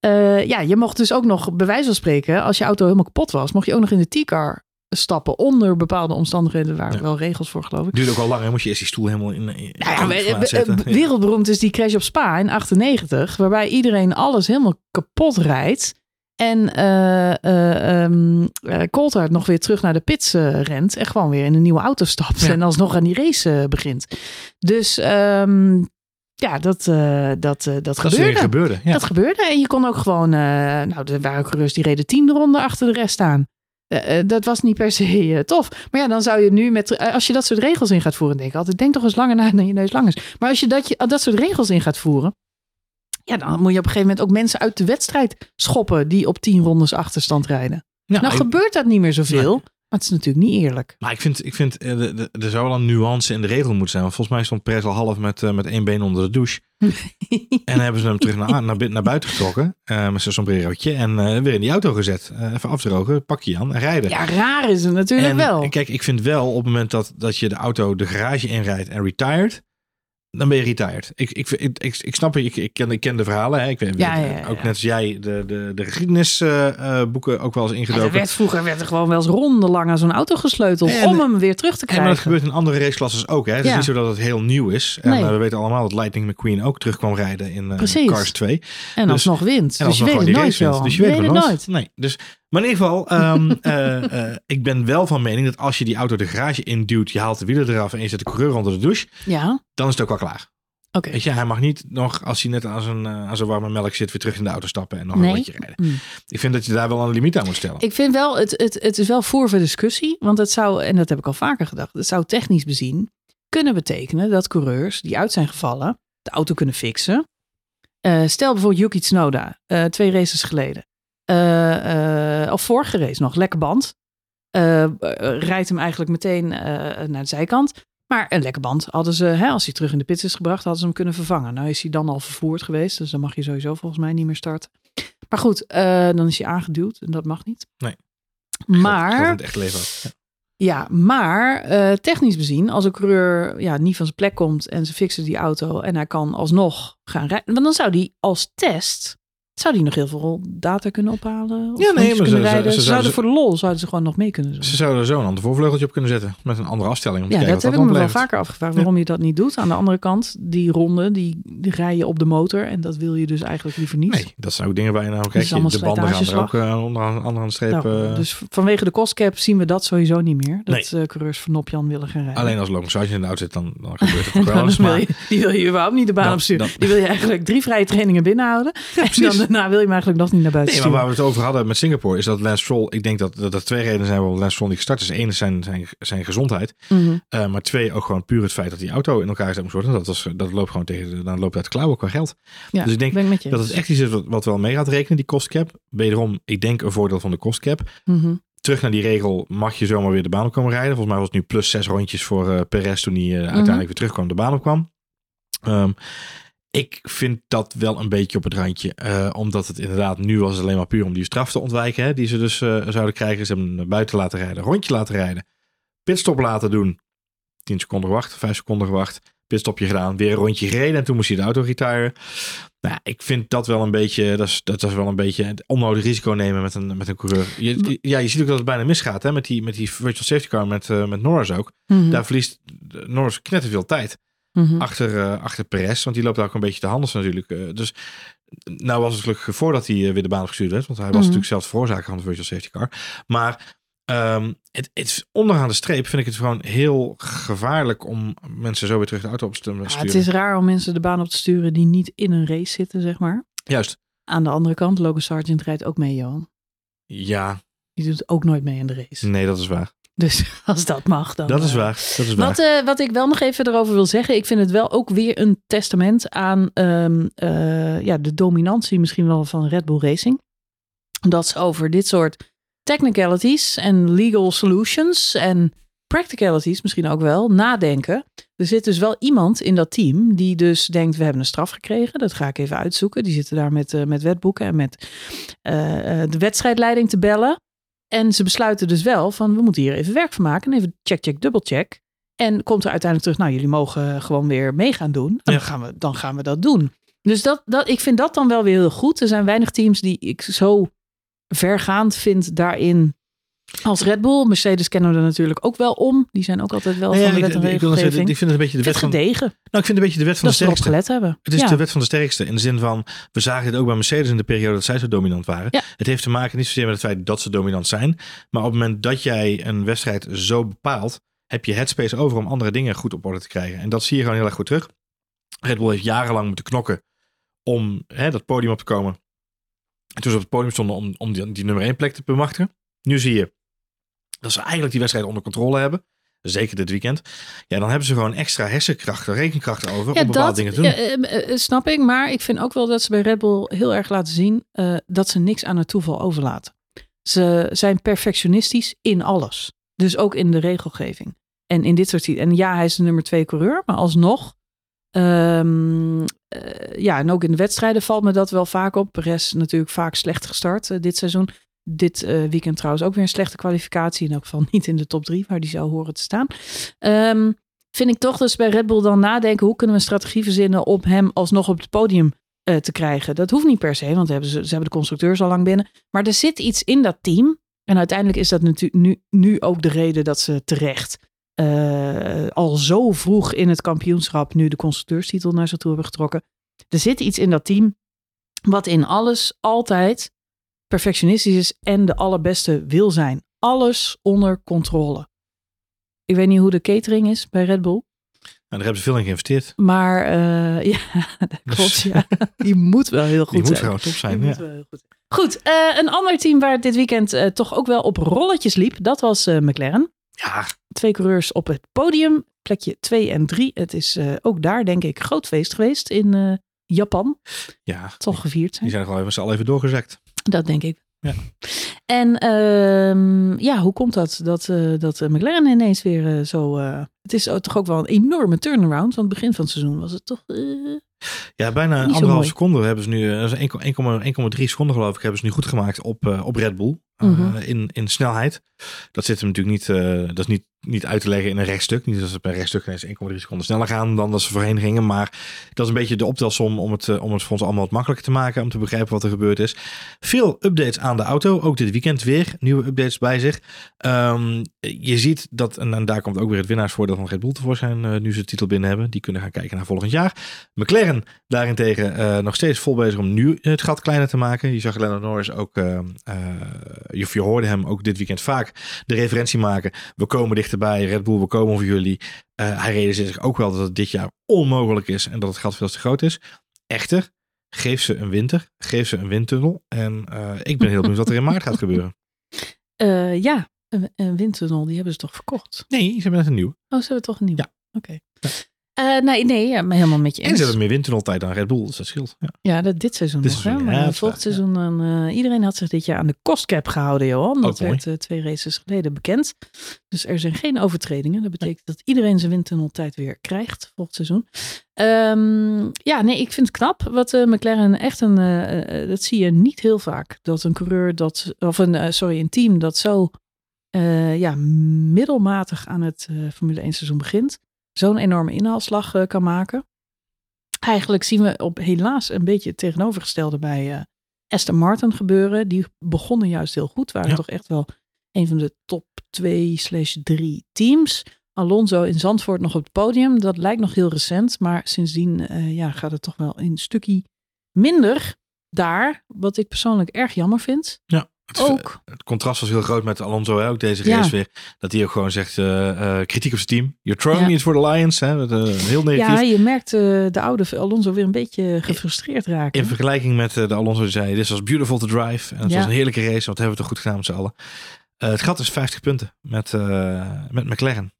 eh, ja, je mocht dus ook nog, bij wijze van spreken, als je auto helemaal kapot was, mocht je ook nog in de T-car stappen onder bepaalde omstandigheden. Waren Ja. wel regels voor, geloof ik. Duurde ook al lang. hè? Moest je eerst die stoel helemaal in, in Nou ja, wereldberoemd is die crash op Spa in 98, waarbij iedereen alles helemaal kapot rijdt. En eh, Coulthard nog weer terug naar de pits rent. En gewoon weer in een nieuwe auto stapt. Ja. En alsnog aan die race begint. Dus ehm, ja, dat, eh, dat, eh, dat, gebeurde. weer gebeurde. Ja. Dat gebeurde. En je kon ook gewoon. nou, er waren coureurs die reden tien ronden achter de rest staan. Dat was niet per se tof. Maar ja, dan zou je nu met. als je dat soort regels in gaat voeren, denk ik altijd. Denk toch eens langer na dan je neus lang is. Maar als je dat, je dat soort regels in gaat voeren. Ja, dan moet je op een gegeven moment ook mensen uit de wedstrijd schoppen. die op tien rondes achterstand rijden. Ja, nou, ik- gebeurt dat niet meer zoveel. Maar het is natuurlijk niet eerlijk. Maar ik vind, ik vind eh, er zou wel een nuance in de regel moeten zijn. Want volgens mij stond Perez al half met, eh, met één been onder de douche. En dan hebben ze hem terug naar, naar, bui- naar buiten getrokken. eh, met zijn sombrerootje. En weer in die auto gezet. Even afdrogen, pakje aan en rijden. ja, raar is het natuurlijk en wel. kijk, ik vind wel op het moment dat, dat je de auto de garage inrijdt en retired. Dan ben je retired. Ik, ik, ik, ik, ik snap het, ik, ik, ken, ik ken de verhalen. Hè. Ik weet, Ja, ja, ja, ook net als jij de, de, de geschiedenisboeken ook wel eens ingedoken. werd, vroeger werd er gewoon wel eens rondenlang aan zo'n auto gesleuteld. En- om hem weer terug te En krijgen. maar dat gebeurt in andere raceklasses ook. Hè? Het is niet zo dat het heel nieuw is. En Nee. eh, we weten allemaal dat Lightning McQueen ook terug kwam rijden in Precies. Cars 2. En Dus- alsnog wint. En dus je weet het nooit. Dus je weet het nooit. Nee. Dus, maar in ieder geval, ehm, eh, eh, ik ben wel van mening dat als je die auto de garage induwt, je haalt de wielen eraf en je zet de coureur onder de douche, Ja, dan is het ook wel klaar. oké. Weet je, hij mag niet nog, als hij net aan zijn, eh, aan zijn warme melk zit, weer terug in de auto stappen en nog Nee. een rondje rijden. Mm. Ik vind dat je daar wel een limiet aan moet stellen. Ik vind wel, het, het, het is wel voor voor discussie. Want het zou, en dat heb ik al vaker gedacht, het zou technisch bezien kunnen betekenen dat coureurs die uit zijn gevallen, de auto kunnen fixen. Stel bijvoorbeeld Yuki Tsunoda, twee races geleden. Eh, eh, of vorige race nog, lekker band. Eh, rijdt hem eigenlijk meteen naar de zijkant. Maar een lekker band hadden ze, hè, als hij terug in de pits is gebracht, hadden ze hem kunnen vervangen. Nou is hij dan al vervoerd geweest, dus dan mag je sowieso volgens mij niet meer starten. Maar goed, dan is hij aangeduwd en dat mag niet. Nee. Maar, het echte leven. Ja. ja, maar technisch bezien, als een coureur ja, niet van zijn plek komt en ze fixen die auto en hij kan alsnog gaan rijden, want dan zou die als test, zou die nog heel veel data kunnen ophalen? Of Ja, nee, maar kunnen ze- rijden. ze Ze, zouden voor de lol zouden ze gewoon nog mee kunnen. Ze zouden zo een ander voorvleugeltje op kunnen zetten. Met een andere afstelling. Om te Ja, kijken dat heb ik me wel vaker afgevraagd waarom je dat niet doet. Aan de andere kant, die ronde, die, die rij je op de motor en dat wil je dus eigenlijk liever niet. Nee, dat zijn ook dingen waar je nou is kijk, de banden gaan er ook eh, onder de streep. Nou, eh, dus vanwege de kostcap zien we dat sowieso niet meer. Dat Nee. eh, coureurs van Nopjan willen gaan rijden. alleen als Sargent in de auto zit, dan, dan gebeurt het ook wel eens. die wil je überhaupt niet de baan opsturen. Die wil je eigenlijk drie vrije trainingen binnenhouden. en dan precies. Daarna wil je hem eigenlijk nog niet naar buiten nee, maar waar we het over hadden met Singapore, is dat Lance Stroll, ik denk dat, dat er twee redenen zijn waarom Lance Stroll niet gestart is. Eén is zijn, zijn, zijn gezondheid. Mhm. Eh, maar twee, ook gewoon puur het feit dat die auto in elkaar gezet moest worden. Dat, was, dat loopt gewoon tegen, dan loopt uit de klauwen qua geld. Ja, Dus ik denk ben ik met je Dat het echt iets is wat, wat wel mee gaat rekenen, die kostcap. Wederom, ik denk een voordeel van de kostcap. Mhm. Terug naar die regel, mag je zomaar weer de baan op komen rijden. Volgens mij was het nu plus zes rondjes voor eh Perez toen hij eh, uiteindelijk weer terugkwam, de baan op kwam. Ehm, ik vind dat wel een beetje op het randje. eh, omdat het inderdaad nu was alleen maar puur om die straf te ontwijken. Hè, die ze dus eh, zouden krijgen. Ze hebben hem buiten laten rijden, rondje laten rijden. Pitstop laten doen. 10 seconden gewacht, 5 seconden gewacht. Pitstopje gedaan, weer een rondje gereden. En toen moest hij de auto retiren. Nou, ik vind dat wel een beetje, dat is, dat is wel een beetje het onnodig risico nemen met een, met een coureur. Je, ja, je ziet ook dat het bijna misgaat hè, met, die, met die virtual safety car met, eh, met Norris ook. Mhm. Daar verliest Norris knetterveel tijd Mhm. achter, eh achter Perez. Want die loopt daar ook een beetje te handels natuurlijk. Eh, dus nou was het gelukkig voordat hij eh, weer de baan opgestuurd werd. Want hij was Mhm. natuurlijk zelf de veroorzaker van de virtual safety car. Maar ehm, het, het onderaan de streep vind ik het gewoon heel gevaarlijk om mensen zo weer terug de auto op te sturen. Ja, het is raar om mensen de baan op te sturen die niet in een race zitten, zeg maar. Juist. Aan de andere kant, Logan Sargent rijdt ook mee, Johan. Ja, Die doet ook nooit mee in de race. nee, dat is waar. Dus als dat mag, dan... Dat is eh, waar. Dat is waar. Wat, eh, wat ik wel nog even erover wil zeggen, ik vind het wel ook weer een testament aan ehm, eh, ja, de dominantie misschien wel van Red Bull Racing. Dat ze over dit soort technicalities en legal solutions en practicalities misschien ook wel nadenken. Er zit dus wel iemand in dat team die dus denkt, we hebben een straf gekregen. Dat ga ik even uitzoeken. Die zitten daar met, met wetboeken en met de wedstrijdleiding te bellen. En ze besluiten dus wel van, we moeten hier even werk van maken. En even check, check, dubbelcheck. En komt er uiteindelijk terug, nou, jullie mogen gewoon weer mee gaan doen. Ja. dan, gaan we, dan gaan we dat doen. Dus dat, dat, ik vind dat dan wel weer heel goed. Er zijn weinig teams die ik zo vergaand vind daarin Als Red Bull, Mercedes kennen we er natuurlijk ook wel om. Die zijn ook altijd wel Nee, van de ja, wet ik, en ik, wil zeggen, regelgeving. ik vind het een beetje de wet van. het gedegen Nou, ik vind het een beetje de wet van dat de sterkste. gelet hebben. Het is ja. de wet van de sterkste. In de zin van, we zagen dit ook bij Mercedes in de periode dat zij zo dominant waren. Ja. Het heeft te maken niet zozeer met het feit dat ze dominant zijn. Maar op het moment dat jij een wedstrijd zo bepaalt, heb je headspace over om andere dingen goed op orde te krijgen. En dat zie je gewoon heel erg goed terug. Red Bull heeft jarenlang moeten knokken om hè, dat podium op te komen. En toen ze op het podium stonden om, om die, die nummer 1 plek te bemachtigen. Nu zie je dat ze eigenlijk die wedstrijd onder controle hebben. Zeker dit weekend. Ja, dan hebben ze gewoon extra hersenkrachten, rekenkrachten over Ja, om bepaalde dat dingen te doen. ja, eh, eh, snap ik. Maar ik vind ook wel dat ze bij Red Bull heel erg laten zien eh, dat ze niks aan het toeval overlaten. Ze zijn perfectionistisch in alles. Dus ook in de regelgeving. En in dit soort. En ja, hij is de nummer twee coureur, maar alsnog. ehm, eh, ja, en ook in de wedstrijden valt me dat wel vaak op. Perez natuurlijk vaak slecht gestart eh, dit seizoen. Dit eh, weekend trouwens ook weer een slechte kwalificatie. In elk geval niet in de top drie, waar die zou horen te staan. Ehm, vind ik toch ze bij Red Bull dan nadenken... hoe kunnen we een strategie verzinnen om hem alsnog op het podium eh, te krijgen. Dat hoeft niet per se, want hebben ze, ze hebben de constructeurs al lang binnen. Maar er zit iets in dat team. En uiteindelijk is dat nu, nu ook de reden dat ze terecht... eh, al zo vroeg in het kampioenschap... nu de constructeurstitel naar zich toe hebben getrokken. Er zit iets in dat team... wat in alles altijd perfectionistisch is... en de allerbeste wil zijn. Alles onder controle. Ik weet niet hoe de catering is bij Red Bull. Nou, daar hebben ze veel in geïnvesteerd. Maar eh, ja, dat klopt. Ja. Die moet wel heel goed Die zijn. gewoon top zijn. Die Ja. moet wel heel goed zijn. Goed, eh, een ander team waar dit weekend eh, toch ook wel op rolletjes liep, dat was McLaren. ja, Twee coureurs op het podium, plekje 2 en 3. Het is ook daar, denk ik, groot feest geweest in Japan. ja. Het zal gevierd Die zijn. gewoon even, al even doorgezakt. Dat denk ik. Ja. En ehm, ja, hoe komt dat? Dat, eh, dat eh, McLaren ineens weer eh, zo... het is toch ook wel een enorme turnaround. Want begin van het seizoen was het toch... Ja, bijna anderhalf seconde hebben ze nu, eh, dat is 1,3 seconden geloof ik, hebben ze nu goed gemaakt op, op Red Bull. Mhm. in, in snelheid. Dat zit hem natuurlijk niet, dat is niet, niet uit te leggen in een rechtstuk. Niet dat ze een rechtstuk ineens 1,3 seconden sneller gaan dan dat ze voorheen gingen. Maar dat is een beetje de optelsom om het, eh, om het voor ons allemaal wat makkelijker te maken. Om te begrijpen wat er gebeurd is. Veel updates aan de auto. Ook dit weekend weer nieuwe updates bij zich. Ehm, je ziet dat, en, daar komt ook weer het winnaarsvoordeel van Red Bull tevoorschijn. eh, nu ze de titel binnen hebben. Die kunnen gaan kijken naar volgend jaar. McLaren daarentegen eh, nog steeds vol bezig om nu het gat kleiner te maken. Je zag Lando Norris ook, je, je hoorde hem ook dit weekend vaak de referentie maken. We komen dichterbij, Red Bull, we komen voor jullie. Eh, hij realiseert zich ook wel dat het dit jaar onmogelijk is en dat het gat veel te groot is. Echter, geef ze een winter, geef ze een windtunnel. En eh, ik ben heel benieuwd wat er in maart gaat gebeuren. eh, ja, een, een windtunnel, die hebben ze toch verkocht? Nee, ze hebben net een nieuw. Oh, ze hebben toch een nieuwe? Ja. Oké. Eh, nee, nee, ja, maar helemaal met je En eens. ze hebben meer windtunneltijd dan Red Bull, dus dat scheelt. Ja. Ja, dat, dit seizoen Dit nog. seizoen, hè? Maar volgend seizoen dan... eh, iedereen had zich dit jaar aan de kostcap gehouden, Johan. Dat werd eh, twee races geleden bekend. Dus er zijn geen overtredingen. Dat betekent dat iedereen zijn windtunneltijd weer krijgt volgend seizoen. Ehm, ja, nee, ik vind het knap. Wat McLaren echt een... dat zie je niet heel vaak. Dat een coureur dat... Of een, sorry, een team dat zo... ja, middelmatig aan het Formule 1 seizoen begint. Zo'n enorme inhaalslag eh, kan maken. Eigenlijk zien we op helaas een beetje het tegenovergestelde bij eh Aston Martin gebeuren. Die begonnen juist heel goed. Waren Ja. toch echt wel een van de top 2 slash 3 teams. Alonso in Zandvoort nog op het podium. Dat lijkt nog heel recent. Maar sindsdien eh, ja, gaat het toch wel een stukje minder daar. Wat ik persoonlijk erg jammer vind. Het, Ook. het contrast was heel groot met Alonso, hè, ook deze Ja. race weer. Dat hij ook gewoon zegt, eh, eh, kritiek op zijn team. You're throwing Ja. it for the Lions. Hè, dat, eh, heel negatief. Ja, je merkt de oude Alonso weer een beetje gefrustreerd raken. In vergelijking met de Alonso die zei, dit was beautiful to drive. En het Ja. was een heerlijke race, wat hebben we toch goed gedaan met z'n allen. Het gat is 50 punten met, met McLaren.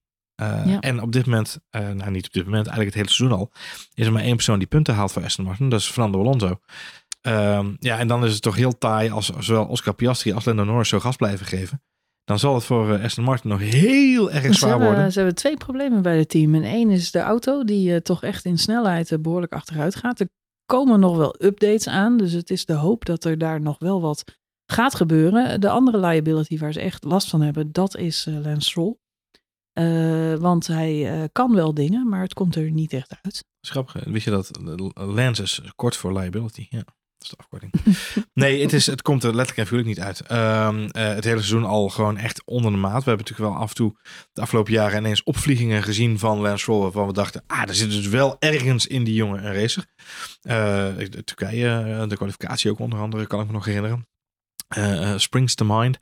Ja. En op dit moment, nou niet op dit moment, eigenlijk het hele seizoen al, is er maar één persoon die punten haalt voor Aston Martin. Dat is Fernando Alonso. Ehm, ja, en dan is het toch heel taai als zowel Oscar Piastri als Lando Norris zo gas blijven geven. Dan zal het voor eh, Aston Martin nog heel erg Ze zwaar hebben, worden. ze hebben twee problemen bij het team. En één is de auto, die eh, toch echt in snelheid eh, behoorlijk achteruit gaat. Er komen nog wel updates aan, dus het is de hoop dat er daar nog wel wat gaat gebeuren. De andere liability waar ze echt last van hebben, dat is eh, Lance Stroll. Want hij kan wel dingen, maar het komt er niet echt uit. Grappig, wist je dat Lance is kort voor liability? Ja. Is de afkorting. nee, het, is, het komt er letterlijk en figuurlijk niet uit. Ehm, eh, het hele seizoen al gewoon echt onder de maat. We hebben natuurlijk wel af en toe de afgelopen jaren ineens opvliegingen gezien van Lance Stroll. Waarvan we dachten, ah, er zit dus wel ergens in die jongen een racer. Uh, Turkije, de kwalificatie ook onder andere, kan ik me nog herinneren. Uh, springs to mind.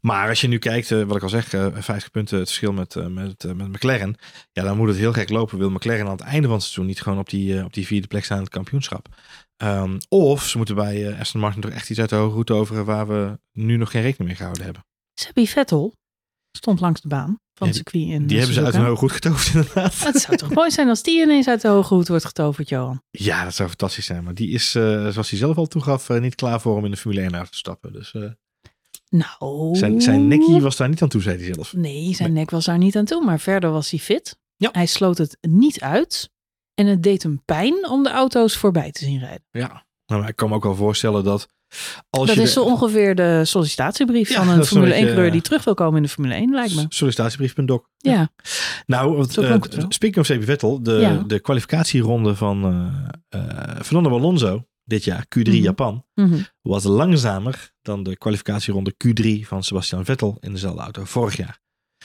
Maar als je nu kijkt, wat ik al zeg, 50 punten het verschil met, met, met McLaren. Ja, dan moet het heel gek lopen. Wil McLaren aan het einde van het seizoen niet gewoon op die, op die vierde plek staan in het kampioenschap? Um, of ze moeten bij Aston Martin toch echt iets uit de hoge route over waar we nu nog geen rekening mee gehouden hebben. Sebi Vettel stond langs de baan van het circuit in Die hebben ze uit een hoge goed getoverd inderdaad. Het zou toch mooi zijn als die ineens uit de hoge hoed wordt getoverd, Johan? Ja, dat zou fantastisch zijn. Maar die is, uh, zoals hij zelf al toegaf, uh, niet klaar voor om in de Formule 1 uit te stappen. Dus, uh, nou... Zijn, zijn was daar niet aan toe, zei hij zelf. Nee, zijn nek was daar niet aan toe. Maar verder was hij fit. Ja. Hij sloot het niet uit. En het deed hem pijn om de auto's voorbij te zien rijden. Ja, nou, ik kan me ook wel voorstellen dat als dat je is zo ongeveer de sollicitatiebrief van een Formule 1 coureur die terug wil komen in de Formule 1, lijkt me. Sollicitatiebrief.doc. Ja. ja. Nou, uh, speaking of CP Vettel, de, ja. de kwalificatieronde van uh, uh, Fernando Alonso dit jaar, Q3 mm -hmm. Japan, -hmm. was langzamer dan de kwalificatieronde Q3 van Sebastian Vettel in dezelfde auto vorig jaar.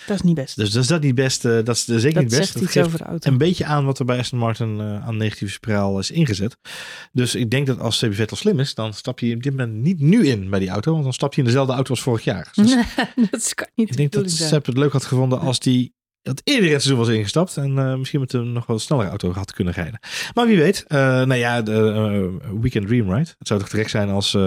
Dat is niet best. Dus dat is dat niet best. Uh, dat is zeker dat niet best. Dat geeft over de auto. een beetje aan wat er bij Aston Martin uh, aan negatieve spiraal is ingezet. Dus ik denk dat als CB Vettel slim is, dan stap je op dit moment niet nu in bij die auto, want dan stap je in dezelfde auto als vorig jaar. Dus dat kan niet. Ik denk dat Sepp het leuk had gevonden als die dat eerder het seizoen was ingestapt en uh, misschien met een nog wel snellere auto had kunnen rijden. Maar wie weet, nou ja, de Weekend Dream Ride. Het zou toch direct zijn als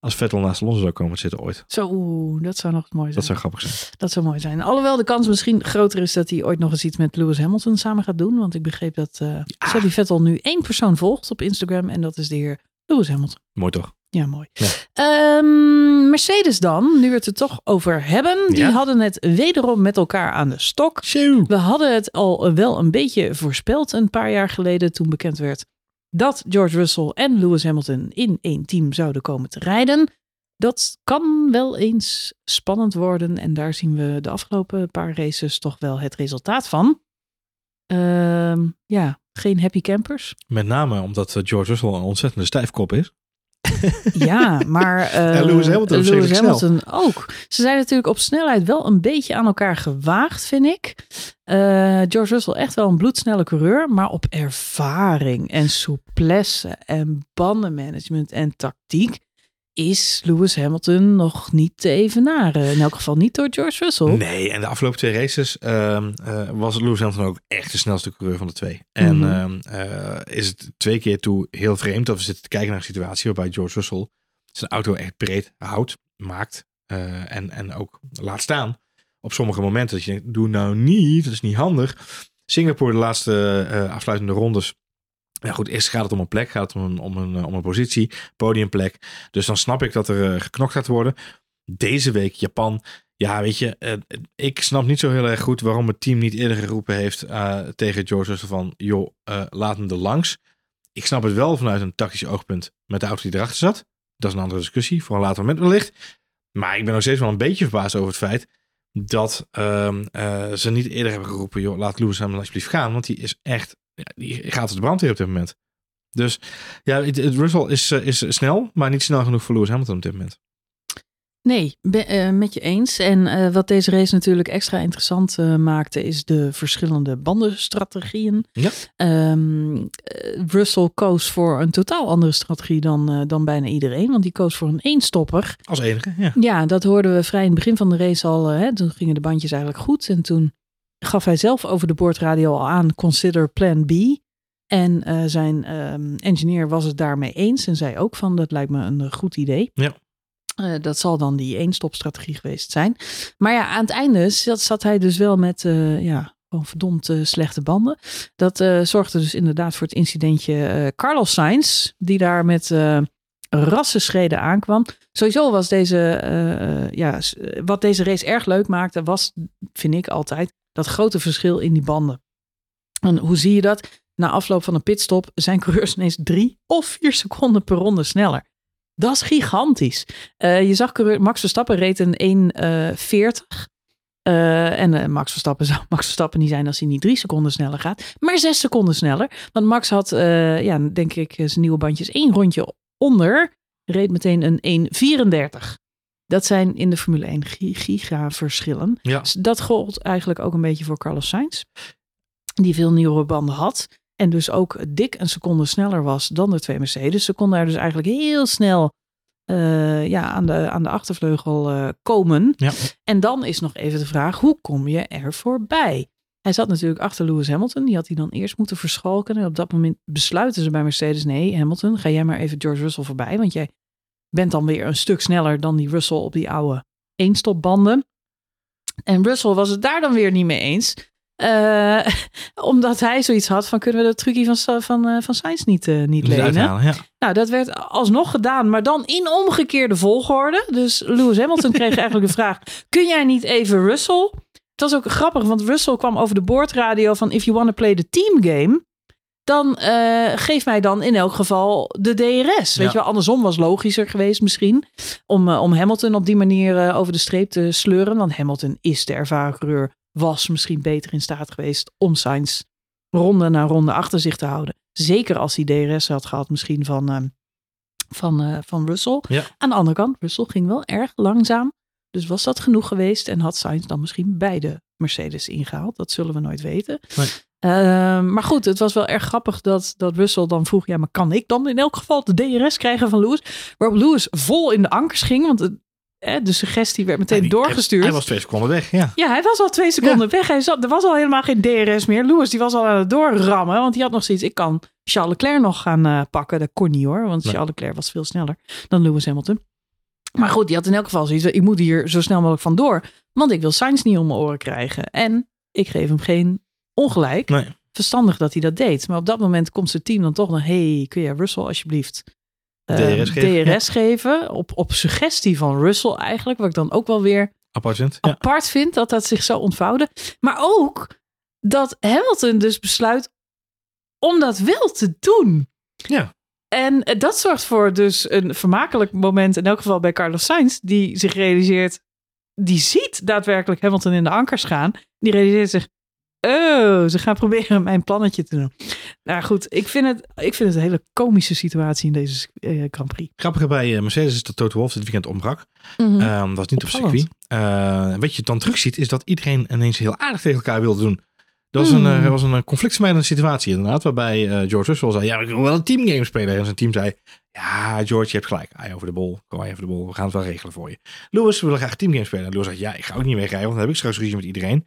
als Vettel naast Alonso zou komen zitten ooit. Zo, oeh, dat zou nog mooi zijn. Dat zou grappig zijn. Dat zou mooi zijn. Alhoewel de kans misschien groter is dat hij ooit nog eens iets met Lewis Hamilton samen gaat doen. Want ik begreep dat uh, ja. Vettel nu één persoon volgt op Instagram. En dat is de heer Lewis Hamilton. Mooi toch? Ja, mooi. Ja. Um, Mercedes dan, nu we het er toch over hebben. Die ja. hadden het wederom met elkaar aan de stok. We hadden het al wel een beetje voorspeld een paar jaar geleden toen bekend werd dat George Russell en Lewis Hamilton in één team zouden komen te rijden. Dat kan wel eens spannend worden en daar zien we de afgelopen paar races toch wel het resultaat van. Uh, ja, geen happy campers. Met name omdat eh, George Russell een ontzettende stijfkop is. Ja, maar uh, en Lewis Hamilton, Lewis Hamilton ook. Ze zijn natuurlijk op snelheid wel een beetje aan elkaar gewaagd, vind ik. Uh, George Russell echt wel een bloedsnelle coureur, maar op ervaring en souplesse en bandenmanagement en tactiek is Lewis Hamilton nog niet te evenaren. In elk geval niet door George Russell. Nee, en de afgelopen twee races uh, uh, was Lewis Hamilton ook echt de snelste coureur van de twee. En mm -hmm. uh, is het twee keer toe heel vreemd dat we zitten te kijken naar een situatie waarbij George Russell zijn auto echt breed houdt, maakt en, en ook laat staan. Op sommige momenten dat je denkt, doe nou niet, dat is niet handig. Singapore, de laatste afsluitende rondes, ja goed, eerst gaat het om een plek, gaat het om een, om een, om een positie, podiumplek. Dus dan snap ik dat er uh, geknokt gaat worden. Deze week Japan, ja weet je, uh, ik snap niet zo heel erg goed waarom het team niet eerder geroepen heeft tegen George Russell van, joh, laat hem er langs. Ik snap het wel vanuit een tactisch oogpunt met de auto die erachter zat. Dat is een andere discussie, voor een later moment wellicht. Maar ik ben nog steeds wel een beetje verbaasd over het feit dat ehm, ze niet eerder hebben geroepen, joh, laat Lewis hem alsjeblieft gaan, want die is echt die gaat het brandweer op dit moment. Dus ja, het, het Russell is, uh, is snel, maar niet snel genoeg voor Lewis Hamilton op dit moment. Nee, be, uh, met je eens. En uh, wat deze race natuurlijk extra interessant maakte, is de verschillende bandenstrategieën. Ja. Um, Russell koos voor een totaal andere strategie dan, dan bijna iedereen, want die koos voor een eenstopper. Als enige, ja. Ja, dat hoorden we vrij in het begin van de race al. Hè, toen gingen de bandjes eigenlijk goed en toen gaf hij zelf over de boordradio al aan, consider plan B. En uh, zijn um, engineer was het daarmee eens en zei ook van, dat lijkt me een goed idee. Ja. Uh, dat zal dan die één-stop-strategie geweest zijn. Maar ja, aan het einde zat, zat hij dus wel met, uh, ja, gewoon verdomd slechte banden. Dat zorgde dus inderdaad voor het incidentje Carlos Sainz, die daar met rassenschreden aankwam. Sowieso was deze, ja, wat deze race erg leuk maakte, was, vind ik altijd, dat grote verschil in die banden. En hoe zie je dat? Na afloop van een pitstop zijn coureurs ineens drie of vier seconden per ronde sneller. Dat is gigantisch. Uh, je zag Max Verstappen reed een 1,40. Uh, en uh, Max Verstappen zou Max Verstappen niet zijn als hij niet drie seconden sneller gaat, maar zes seconden sneller. Want Max had, ja, denk ik, zijn nieuwe bandjes één rondje onder. Reed meteen een 1.34. Dat zijn in de Formule 1 gi- giga-verschillen. Ja. Dus dat gold eigenlijk ook een beetje voor Carlos Sainz. Die veel nieuwere banden had. En dus ook dik een seconde sneller was dan de twee Mercedes. Ze kon daar dus eigenlijk heel snel eh, ja, aan, de, aan de achtervleugel eh, komen. Ja. En dan is nog even de vraag, hoe kom je er voorbij? Hij zat natuurlijk achter Lewis Hamilton. Die had hij dan eerst moeten verschalken. En op dat moment besluiten ze bij Mercedes, nee Hamilton, ga jij maar even George Russell voorbij. Want jij bent dan weer een stuk sneller dan die Russell op die oude eenstopbanden. En Russell was het daar dan weer niet mee eens. Eh, omdat hij zoiets had van kunnen we dat trucje van, van, eh, van Sainz niet, eh, niet Dus lenen. uithalen, ja. Nou, dat werd alsnog gedaan, maar dan in omgekeerde volgorde. Dus Lewis Hamilton kreeg eigenlijk de vraag: kun jij niet even Russell? Het was ook grappig, want Russell kwam over de boordradio van: if you want to play the team game, dan eh, geef mij dan in elk geval de DRS. Weet Ja. je wel, andersom was logischer geweest misschien om, eh, om Hamilton op die manier eh, over de streep te sleuren. Want Hamilton is de ervaren coureur, was misschien beter in staat geweest om Sainz ronde na ronde achter zich te houden. Zeker als hij DRS had gehad misschien van, van, van Russell. Ja. Aan de andere kant, Russell ging wel erg langzaam. Dus was dat genoeg geweest en had Sainz dan misschien beide Mercedes ingehaald? Dat zullen we nooit weten. Nee. Ehm, maar goed, het was wel erg grappig dat, dat Russell dan vroeg: ja, maar kan ik dan in elk geval de DRS krijgen van Lewis? Waarop Lewis vol in de ankers ging, want het, eh, de suggestie werd meteen Ja, die- doorgestuurd. Hij was twee seconden weg, ja. Ja, hij was al twee seconden weg. Hij zat, er was al helemaal geen DRS meer. Lewis die was al aan het doorrammen. Want die had nog zoiets. Ik kan Charles Leclerc nog gaan eh, pakken. Dat kon niet hoor. Want Nee. Charles Leclerc was veel sneller dan Lewis Hamilton. Maar goed, die had in elk geval zoiets. Ik moet hier zo snel mogelijk vandoor. Want ik wil Sainz niet om mijn oren krijgen. En ik geef hem geen ongelijk. Nee. Verstandig dat hij dat deed. Maar op dat moment komt zijn team dan toch nog. hey, kun je Russell alsjeblieft eh, DRS geven, DRS geven? Op, op suggestie van Russell eigenlijk. Wat ik dan ook wel weer Apart. Ja. apart vind dat dat zich zo ontvouwde. Maar ook dat Hamilton dus besluit om dat wel te doen. Ja. En eh, dat zorgt voor dus een vermakelijk moment, in elk geval bij Carlos Sainz, die zich realiseert, die ziet daadwerkelijk Hamilton in de ankers gaan. Die realiseert zich, oh, ze gaan proberen mijn plannetje te doen. Nou goed, ik vind het, ik vind het een hele komische situatie in deze eh, Grand Prix. Grappige bij eh, Mercedes is dat Toto Wolff dit weekend ontbrak. Mhm. Ehm, dat was niet op circuit. Eh, wat je dan terugziet is dat iedereen ineens heel aardig tegen elkaar wilde doen. Dat was, Hmm. een, eh, was een conflictvermijdende situatie inderdaad. Waarbij eh, George Russell zei, ja, ik wil wel een teamgame spelen. En zijn team zei, ja, George, je hebt gelijk. Hij over de bol. Kom over de bol. We gaan het wel regelen voor je. Lewis wil graag teamgame spelen. En Lewis zei, ja, ik ga ook niet wegrijden. Want dan heb ik straks ruzie met iedereen.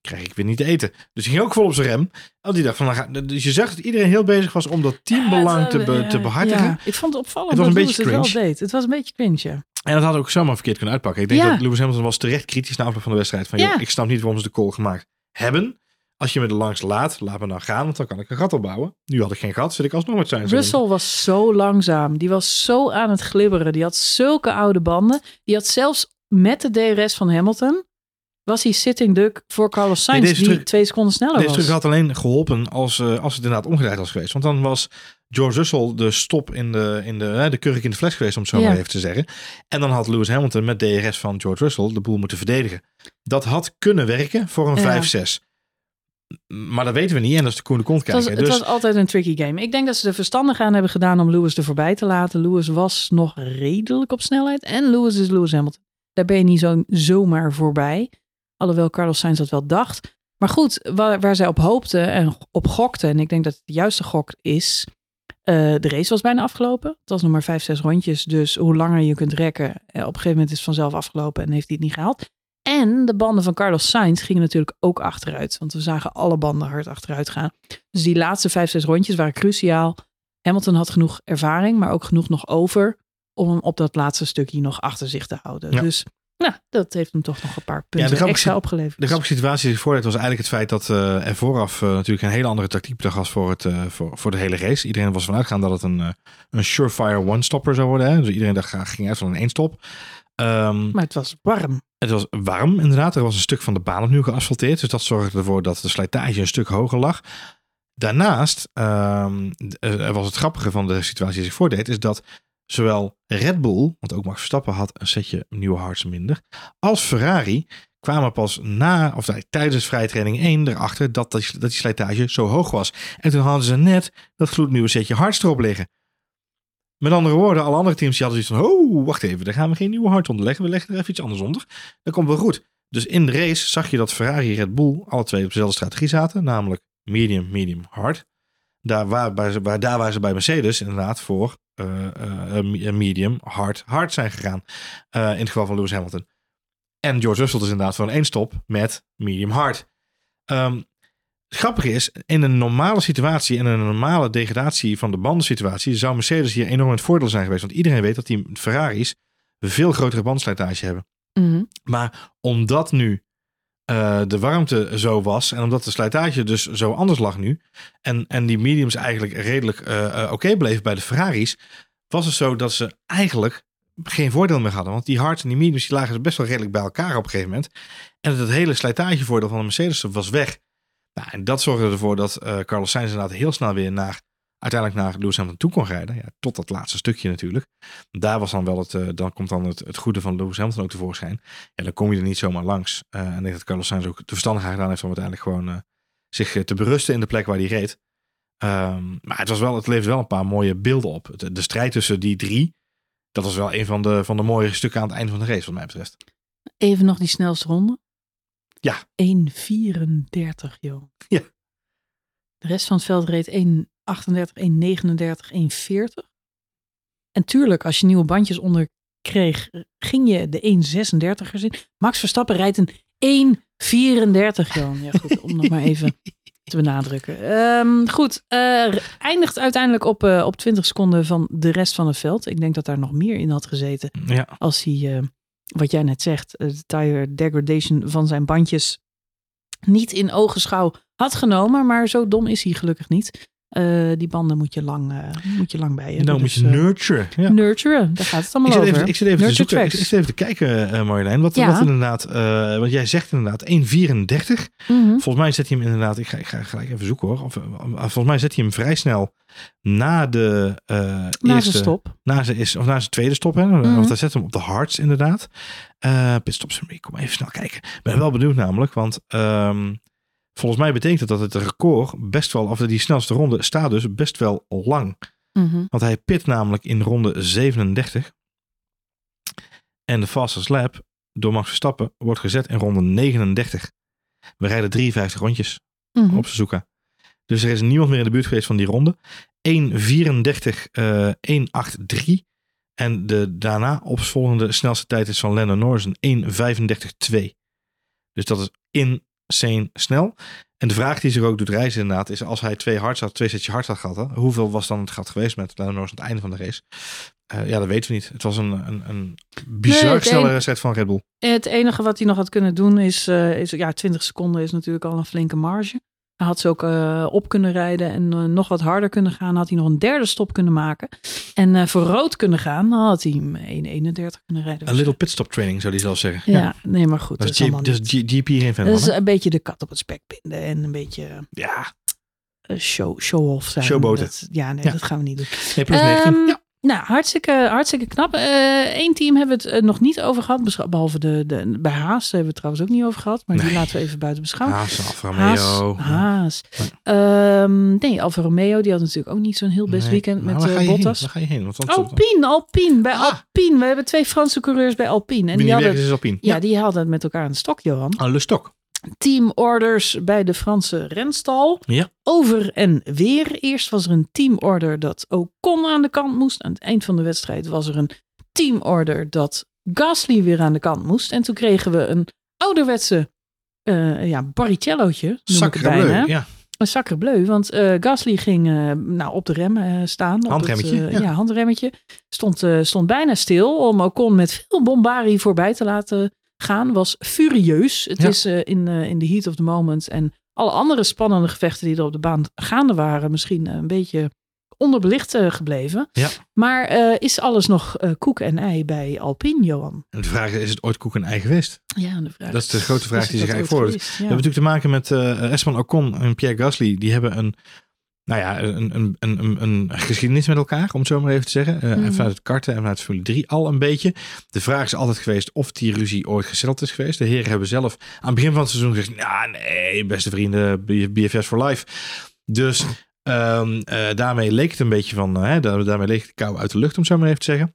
Krijg ik weer niet te eten. Dus hij ging ook vol op zijn rem. En die dacht van, ga- dus je zag dat iedereen heel bezig was om dat teambelang te, be- te behartigen. Ja, ik vond het opvallend Het was dat Lewis beetje het wel deed. Het was een beetje cringe, ja. En dat had ook zomaar verkeerd kunnen uitpakken. Ik denk Ja. dat Lewis Hamilton was terecht kritisch na afloop van de wedstrijd. Van, Ja. joh, ik snap niet waarom ze de call gemaakt hebben. Als je me er langs laat, laat me dan gaan, want dan kan ik een gat opbouwen. Nu had ik geen gat, zit ik alsnog met zijn. Russell was zo langzaam. Die was zo aan het glibberen. Die had zulke oude banden. Die had zelfs met de DRS van Hamilton... was hij sitting duck voor Carlos Sainz... Nee, deze die truc- twee seconden sneller Deze was. truc had alleen geholpen als, eh, als het inderdaad omgedraaid was geweest. Want dan was George Russell de stop in de, in de, de kurk in de fles geweest, om het zo Ja. maar even te zeggen. En dan had Lewis Hamilton met DRS van George Russell de boel moeten verdedigen. Dat had kunnen werken voor een Ja. 5-6. Maar dat weten we niet en dat is de koende kont Het was, kijken. het dus was altijd een tricky game. Ik denk dat ze er verstandig aan hebben gedaan om Lewis er voorbij te laten. Lewis was nog redelijk op snelheid. En Lewis is Lewis Hamilton. Daar ben je niet zo, zomaar voorbij. Alhoewel Carlos Sainz dat wel dacht. Maar goed, waar, waar zij op hoopte en op gokte. En ik denk dat het de juiste gok is. eh, de race was bijna afgelopen. Het was nog maar vijf, zes rondjes. Dus hoe langer je kunt rekken. eh, op een gegeven moment is het vanzelf afgelopen. En heeft hij het niet gehaald. En de banden van Carlos Sainz gingen natuurlijk ook achteruit. Want we zagen alle banden hard achteruit gaan. Dus die laatste vijf, zes rondjes waren cruciaal. Hamilton had genoeg ervaring, maar ook genoeg nog over om hem op dat laatste stukje nog achter zich te houden. Ja. Dus nou, dat heeft hem toch nog een paar punten extra opgeleverd. De grappige situatie die zich voordeed was eigenlijk het feit dat eh, er vooraf eh, natuurlijk een hele andere tactiek bedacht was voor, het, eh, voor, voor de hele race. Iedereen was vanuit gaan dat het een, een surefire one-stopper zou worden. Hè? Dus iedereen dacht, ging uit van een één-stop. Ehm, Maar het was warm. het was warm inderdaad. Er was een stuk van de baan opnieuw geasfalteerd. Dus dat zorgde ervoor dat de slijtage een stuk hoger lag. Daarnaast ehm, was het grappige van de situatie die zich voordeed, is dat zowel Red Bull, want ook Max Verstappen had een setje nieuwe hards minder, als Ferrari kwamen pas na, of tijdens vrijtraining 1 erachter dat, dat, die slijtage zo hoog was. En toen hadden ze net dat gloednieuwe setje hards erop liggen. Met andere woorden, alle andere teams die hadden zoiets van... Oh, wacht even, daar gaan we geen nieuwe hard onderleggen. We leggen er even iets anders onder. Dat komt wel goed. Dus in de race zag je dat Ferrari en Red Bull alle twee op dezelfde strategie zaten. Namelijk medium, medium, hard. Daar, waar, waar, waar, daar waar ze bij Mercedes inderdaad voor uh, uh, medium, hard, hard zijn gegaan. Uh, in het geval van Lewis Hamilton. En George Russell is inderdaad voor een één stop met medium hard. Um, het grappige is, in een normale situatie en een normale degradatie van de bandensituatie zou Mercedes hier enorm het voordeel zijn geweest. Want iedereen weet dat die Ferraris veel grotere bandslijtage hebben. Mm -hmm. Maar omdat nu uh, de warmte zo was en omdat de slijtage dus zo anders lag nu en, en die mediums eigenlijk redelijk uh, uh, oké bleven bij de Ferraris, was het zo dat ze eigenlijk geen voordeel meer hadden. Want die hards en die mediums die lagen best wel redelijk bij elkaar op een gegeven moment. En het hele slijtagevoordeel van de Mercedes was weg. Nou, en dat zorgde ervoor dat Carlos Sainz inderdaad heel snel weer naar, uiteindelijk naar Lewis Hamilton toe kon rijden. Ja, tot dat laatste stukje natuurlijk. Daar was dan wel het, uh, dan komt dan het, het goede van Lewis Hamilton ook tevoorschijn. Ja, dan kom je er niet zomaar langs. Uh, en ik denk dat Carlos Sainz ook de verstandigheid gedaan heeft om uiteindelijk gewoon zich te berusten in de plek waar hij reed. Um, maar het, was wel, het levert wel een paar mooie beelden op. De, de, strijd tussen die drie, dat was wel een van de, van de mooie stukken aan het einde van de race, wat mij betreft. Even nog die snelste ronde. Ja. 1,34, joh. Ja. De rest van het veld reed 1,38, 1,39, 1,40. En tuurlijk, als je nieuwe bandjes onder kreeg, ging je de 1,36ers in. Max Verstappen rijdt een 1,34, Johan. Ja, goed, om nog maar even te benadrukken. Um, goed, uh, eindigt uiteindelijk op, uh, op 20 seconden van de rest van het veld. Ik denk dat daar nog meer in had gezeten. Ja. Als hij... Uh, wat jij net zegt, de tire degradation van zijn bandjes niet in ogenschouw had genomen. Maar zo dom is hij gelukkig niet. Uh, die banden moet je lang, uh, moet je lang bij je. Nou, dus, moet je nurturen. Ja. Nurturen, daar gaat het allemaal ik over. Even, ik zit even, te zoeken, ik zit even te kijken, uh, Marjolein. Wat, Ja. wat inderdaad, uh, want jij zegt inderdaad 1,34. Mhm. Volgens mij zet hij hem inderdaad, ik ga, ik ga gelijk even zoeken hoor. Of, volgens mij zet hij hem vrij snel na de uh, Na eerste, stop. Na zijn, is, of na zijn tweede stop. Hè? Of hij zet hem op de hards inderdaad. Uh, pitstop summary, kom even snel kijken. Ik ben wel benieuwd namelijk, want um, volgens mij betekent dat het record best wel, of die snelste ronde staat dus best wel lang. Mhm. Want hij pit namelijk in ronde 37. En de fastest lap door Max Verstappen wordt gezet in ronde 39. We rijden 53 rondjes Mhm. op Suzuka. Dus er is niemand meer in de buurt geweest van die ronde. 1.34, uh, 1.83. En de daarna opvolgende snelste tijd is van Lennon Norris een 1.35.2. Dus dat is insane snel. En de vraag die zich ook doet reizen inderdaad is als hij twee hards had, twee setje hard had gehad, hè, hoeveel was dan het gat geweest met Lennon Norris aan het einde van de race? Uh, ja, dat weten we niet. Het was een, een, een bizar Nee, snelle wedstrijd van Red Bull. Het enige wat hij nog had kunnen doen is, eh, is ja, 20 seconden is natuurlijk al een flinke marge. Hij had ze ook eh, op kunnen rijden en eh, nog wat harder kunnen gaan. Had hij nog een derde stop kunnen maken. En eh, voor rood kunnen gaan, dan had hij hem 1.31 kunnen rijden. Een little pitstop training zou die zelf zeggen. Ja, nee, maar goed. G-. G- GP geen fan Dat is een beetje de kat op het spek binden en een beetje Ja, eh, show, show-off zijn. Showboten. Dat- ja, nee, Ja. dat gaan we niet doen. nee, plus 19. Ja. Nou, hartstikke, hartstikke knap. Eén team hebben we het eh, nog niet over gehad. Behalve de, de, bij Haas hebben we het trouwens ook niet over gehad. Maar die laten we even buiten beschouwen. Haas, Alfa. Romeo. Haas. Ja. Ehm, nee, Alfa Romeo die had natuurlijk ook niet zo'n heel best Nee, weekend met eh? Bottas. Waar ga je heen? Want Alpine, Alpine. Bij Ah. Alpine. We hebben twee Franse coureurs bij Alpine. En Wie die hadden, is, Alpine. ja, die hadden het met elkaar aan de stok, Johan. Ah, Le Stok. Teamorders bij de Franse renstal. Ja. Over en weer. Eerst was er een teamorder dat Ocon aan de kant moest. Aan het eind van de wedstrijd was er een teamorder dat Gasly weer aan de kant moest. En toen kregen we een ouderwetse eh ja, Barrichellootje. noem ik het Sacre bijna. bleu. Ja. Een sacre bleu, want eh, Gasly ging eh, nou, op de rem staan. op Handremmetje, Het, eh, ja. ja. handremmetje. Stond, stond bijna stil om Ocon met veel bombarie voorbij te laten gaan. Was furieus. Het Ja. is eh, in, eh, in the heat of the moment. En alle andere spannende gevechten die er op de baan gaande waren, misschien eh, een beetje onderbelicht eh, gebleven. Ja. Maar eh, is alles nog koek en ei bij Alpine, Johan? De vraag is, is het ooit koek en ei geweest? Ja, de vraag Dat is de grote vraag is die zich dat eigenlijk voordoet. We hebben natuurlijk te maken met eh Esteban Ocon en Pierre Gasly. Die hebben een, nou ja, een, een, een, een, geschiedenis met elkaar, om het zo maar even te zeggen. Eh, Mhm. Vanuit het karten en vanuit Formule 3 al een beetje. De vraag is altijd geweest of die ruzie ooit gesetteld is geweest. De heren hebben zelf aan het begin van het seizoen gezegd, ja nee, beste vrienden, BFS for life. Dus Ehm, eh, daarmee leek het een beetje van, eh, hè, da- daarmee leek de kou uit de lucht, om het zo maar even te zeggen.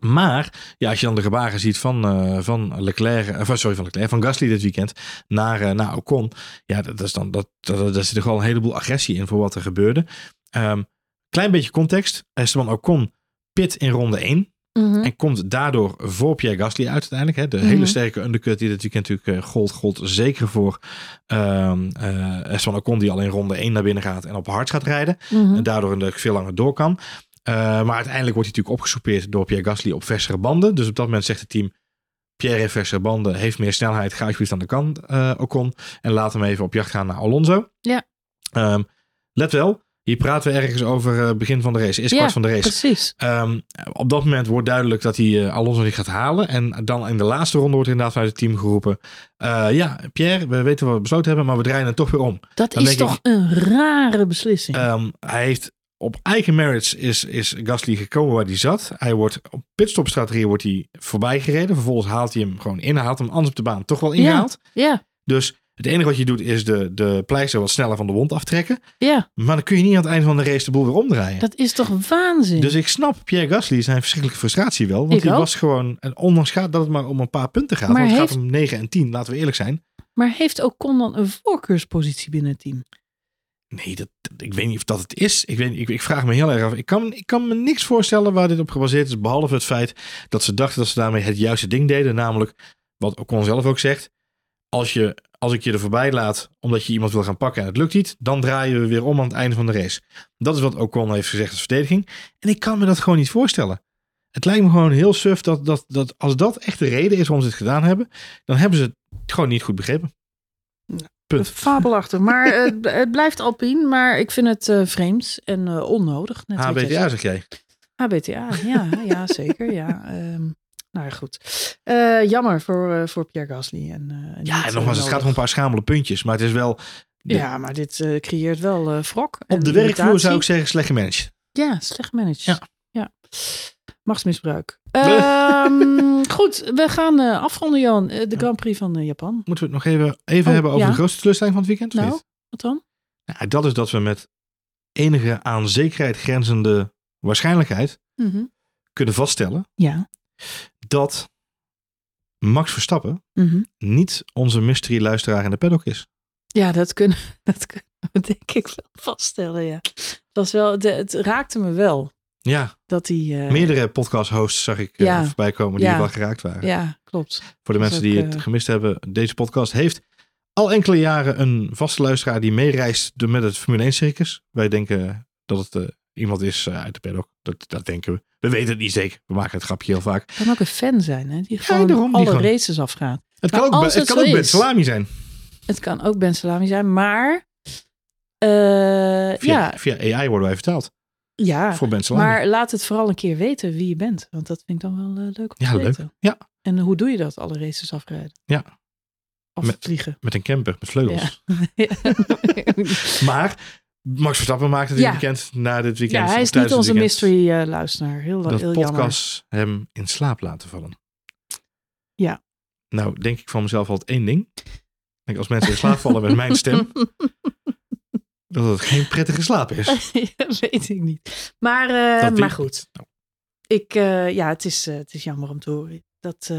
Maar ja, als je dan de gebaren ziet van, eh, van Leclerc, eh, sorry, van Leclerc, van Gasly dit weekend naar, eh, naar Ocon. Ja, dat, dat is dan, dat, dat, daar zit toch wel een heleboel agressie in voor wat er gebeurde. Ehm, klein beetje context. Esteban Ocon pit in ronde 1. Mhm. En komt daardoor voor Pierre Gasly uit uiteindelijk. Hè? De Mhm. hele sterke undercut die dit weekend natuurlijk gold, gold zeker voor eh, Esteban Ocon die al in ronde 1 naar binnen gaat en op hard gaat rijden. Mhm. En daardoor een veel langer door kan. Eh, maar uiteindelijk wordt hij natuurlijk opgesoupeerd door Pierre Gasly op versere banden. Dus op dat moment zegt het team, Pierre heeft versere banden, heeft meer snelheid, ga alsjeblieft aan de kant eh Ocon. En laat hem even op jacht gaan naar Alonso. Ja. Ehm, let wel, hier praten we ergens over eh, begin van de race, Ja, kwart van de race. Precies. Ehm, op dat moment wordt duidelijk dat hij Alonso niet gaat halen. En dan in de laatste ronde wordt inderdaad vanuit het team geroepen. ja, Pierre, we weten wat we besloten hebben, maar we draaien het toch weer om. Dat Dan is toch een rare beslissing. Ehm, hij heeft op eigen merits is, is Gasly gekomen waar hij zat. Hij wordt op pitstopstrategie wordt hij voorbij gereden. Vervolgens haalt hij hem gewoon in. Haalt hem anders op de baan toch wel ingehaald. ja, Dus het enige wat je doet is de, de pleister wat sneller van de wond aftrekken. ja, Maar dan kun je niet aan het einde van de race de boel weer omdraaien. dat is toch waanzin. Dus ik snap Pierre Gasly zijn verschrikkelijke frustratie wel. Want Ik hij ook. was gewoon, en ondanks gaat dat het maar om een paar punten gaat. Maar want het heeft- gaat om 9 en 10, laten we eerlijk zijn. Maar heeft Ocon dan een voorkeurspositie binnen het team? Nee, dat, ik weet niet of dat het is. Ik, weet, ik vraag me heel erg af. Ik kan, ik kan me niks voorstellen waar dit op gebaseerd is. Behalve het feit dat ze dachten dat ze daarmee het juiste ding deden. Namelijk, wat Ocon zelf ook zegt. Als, je, als ik je er voorbij laat omdat je iemand wil gaan pakken en het lukt niet. Dan draaien we weer om aan het einde van de race. Dat is wat Ocon heeft gezegd als verdediging. En ik kan me dat gewoon niet voorstellen. Het lijkt me gewoon heel suf dat, dat, dat als dat echt de reden is waarom ze het gedaan hebben. Dan hebben ze het gewoon niet goed begrepen. Punt. Fabelachtig. Maar het, het blijft Alpine, maar ik vind het eh, vreemd en eh, onnodig. Net HBTA zeg jij. HBTA, ja, ja zeker. Ja. Ehm, nou ja, goed. Eh, jammer voor, voor Pierre Gasly. En, Ja, en nogmaals, het gaat om een paar schamele puntjes. Maar het is wel... de- Ja, maar dit creëert wel wrok. Op de werkvloer zou ik zeggen slecht gemanaged. Ja, slecht gemanaged. Ja. ja. Machtsmisbruik. Ehm, goed, we gaan eh, afronden, Jan. Eh, de Grand Prix van eh, Japan. Moeten we het nog even, even Oh, hebben over ja. de grootste teleurstelling van het weekend? Nou, niet? wat dan? Ja, dat is dat we met enige aan zekerheid grenzende waarschijnlijkheid Mhm. kunnen vaststellen Ja. dat Max Verstappen Mhm. niet onze mystery luisteraar in de paddock is. Ja, dat kunnen, dat kunnen we denk ik wel vaststellen, ja. Het, was wel, de, het raakte me wel Ja, dat hij... eh, meerdere podcast hosts zag ik eh, Ja. voorbij komen die Ja. wel geraakt waren. Ja, klopt. Voor de Dat mensen die het eh, gemist hebben, deze podcast heeft al enkele jaren een vaste luisteraar die meereist met het Formule 1 circus. Wij denken dat het iemand is uit de paddock. Dat, dat denken we. We weten het niet zeker. We maken het grapje heel vaak. kan ook een fan zijn, hè? Die gewoon die alle gewoon- races afgaat. Het kan ook, het het kan ook Ben Salami zijn. Het kan ook Ben Salami zijn, maar... Via, ja, via AI worden wij vertaald. Ja, Voor maar laat het vooral een keer weten wie je bent. Want dat vind ik dan wel eh, leuk om Ja, te leuk. weten. Ja. En hoe doe je dat, alle races afrijden? Ja. Of Met- vliegen. Met een camper, met vleugels. Ja. Maar Max Verstappen maakte dit Ja. weekend na dit weekend. ja, hij is niet onze weekend, mystery eh. Heel, Dat heel jammer. podcast hem in slaap laten vallen. Ja. Nou, denk ik van mezelf altijd één ding. Denk, als mensen in slaap vallen met mijn stem, dat het geen prettige slaap is. Weet ik niet. Maar, eh, maar goed. niet. Ik, eh, ja, het is, eh, het is jammer om te horen dat,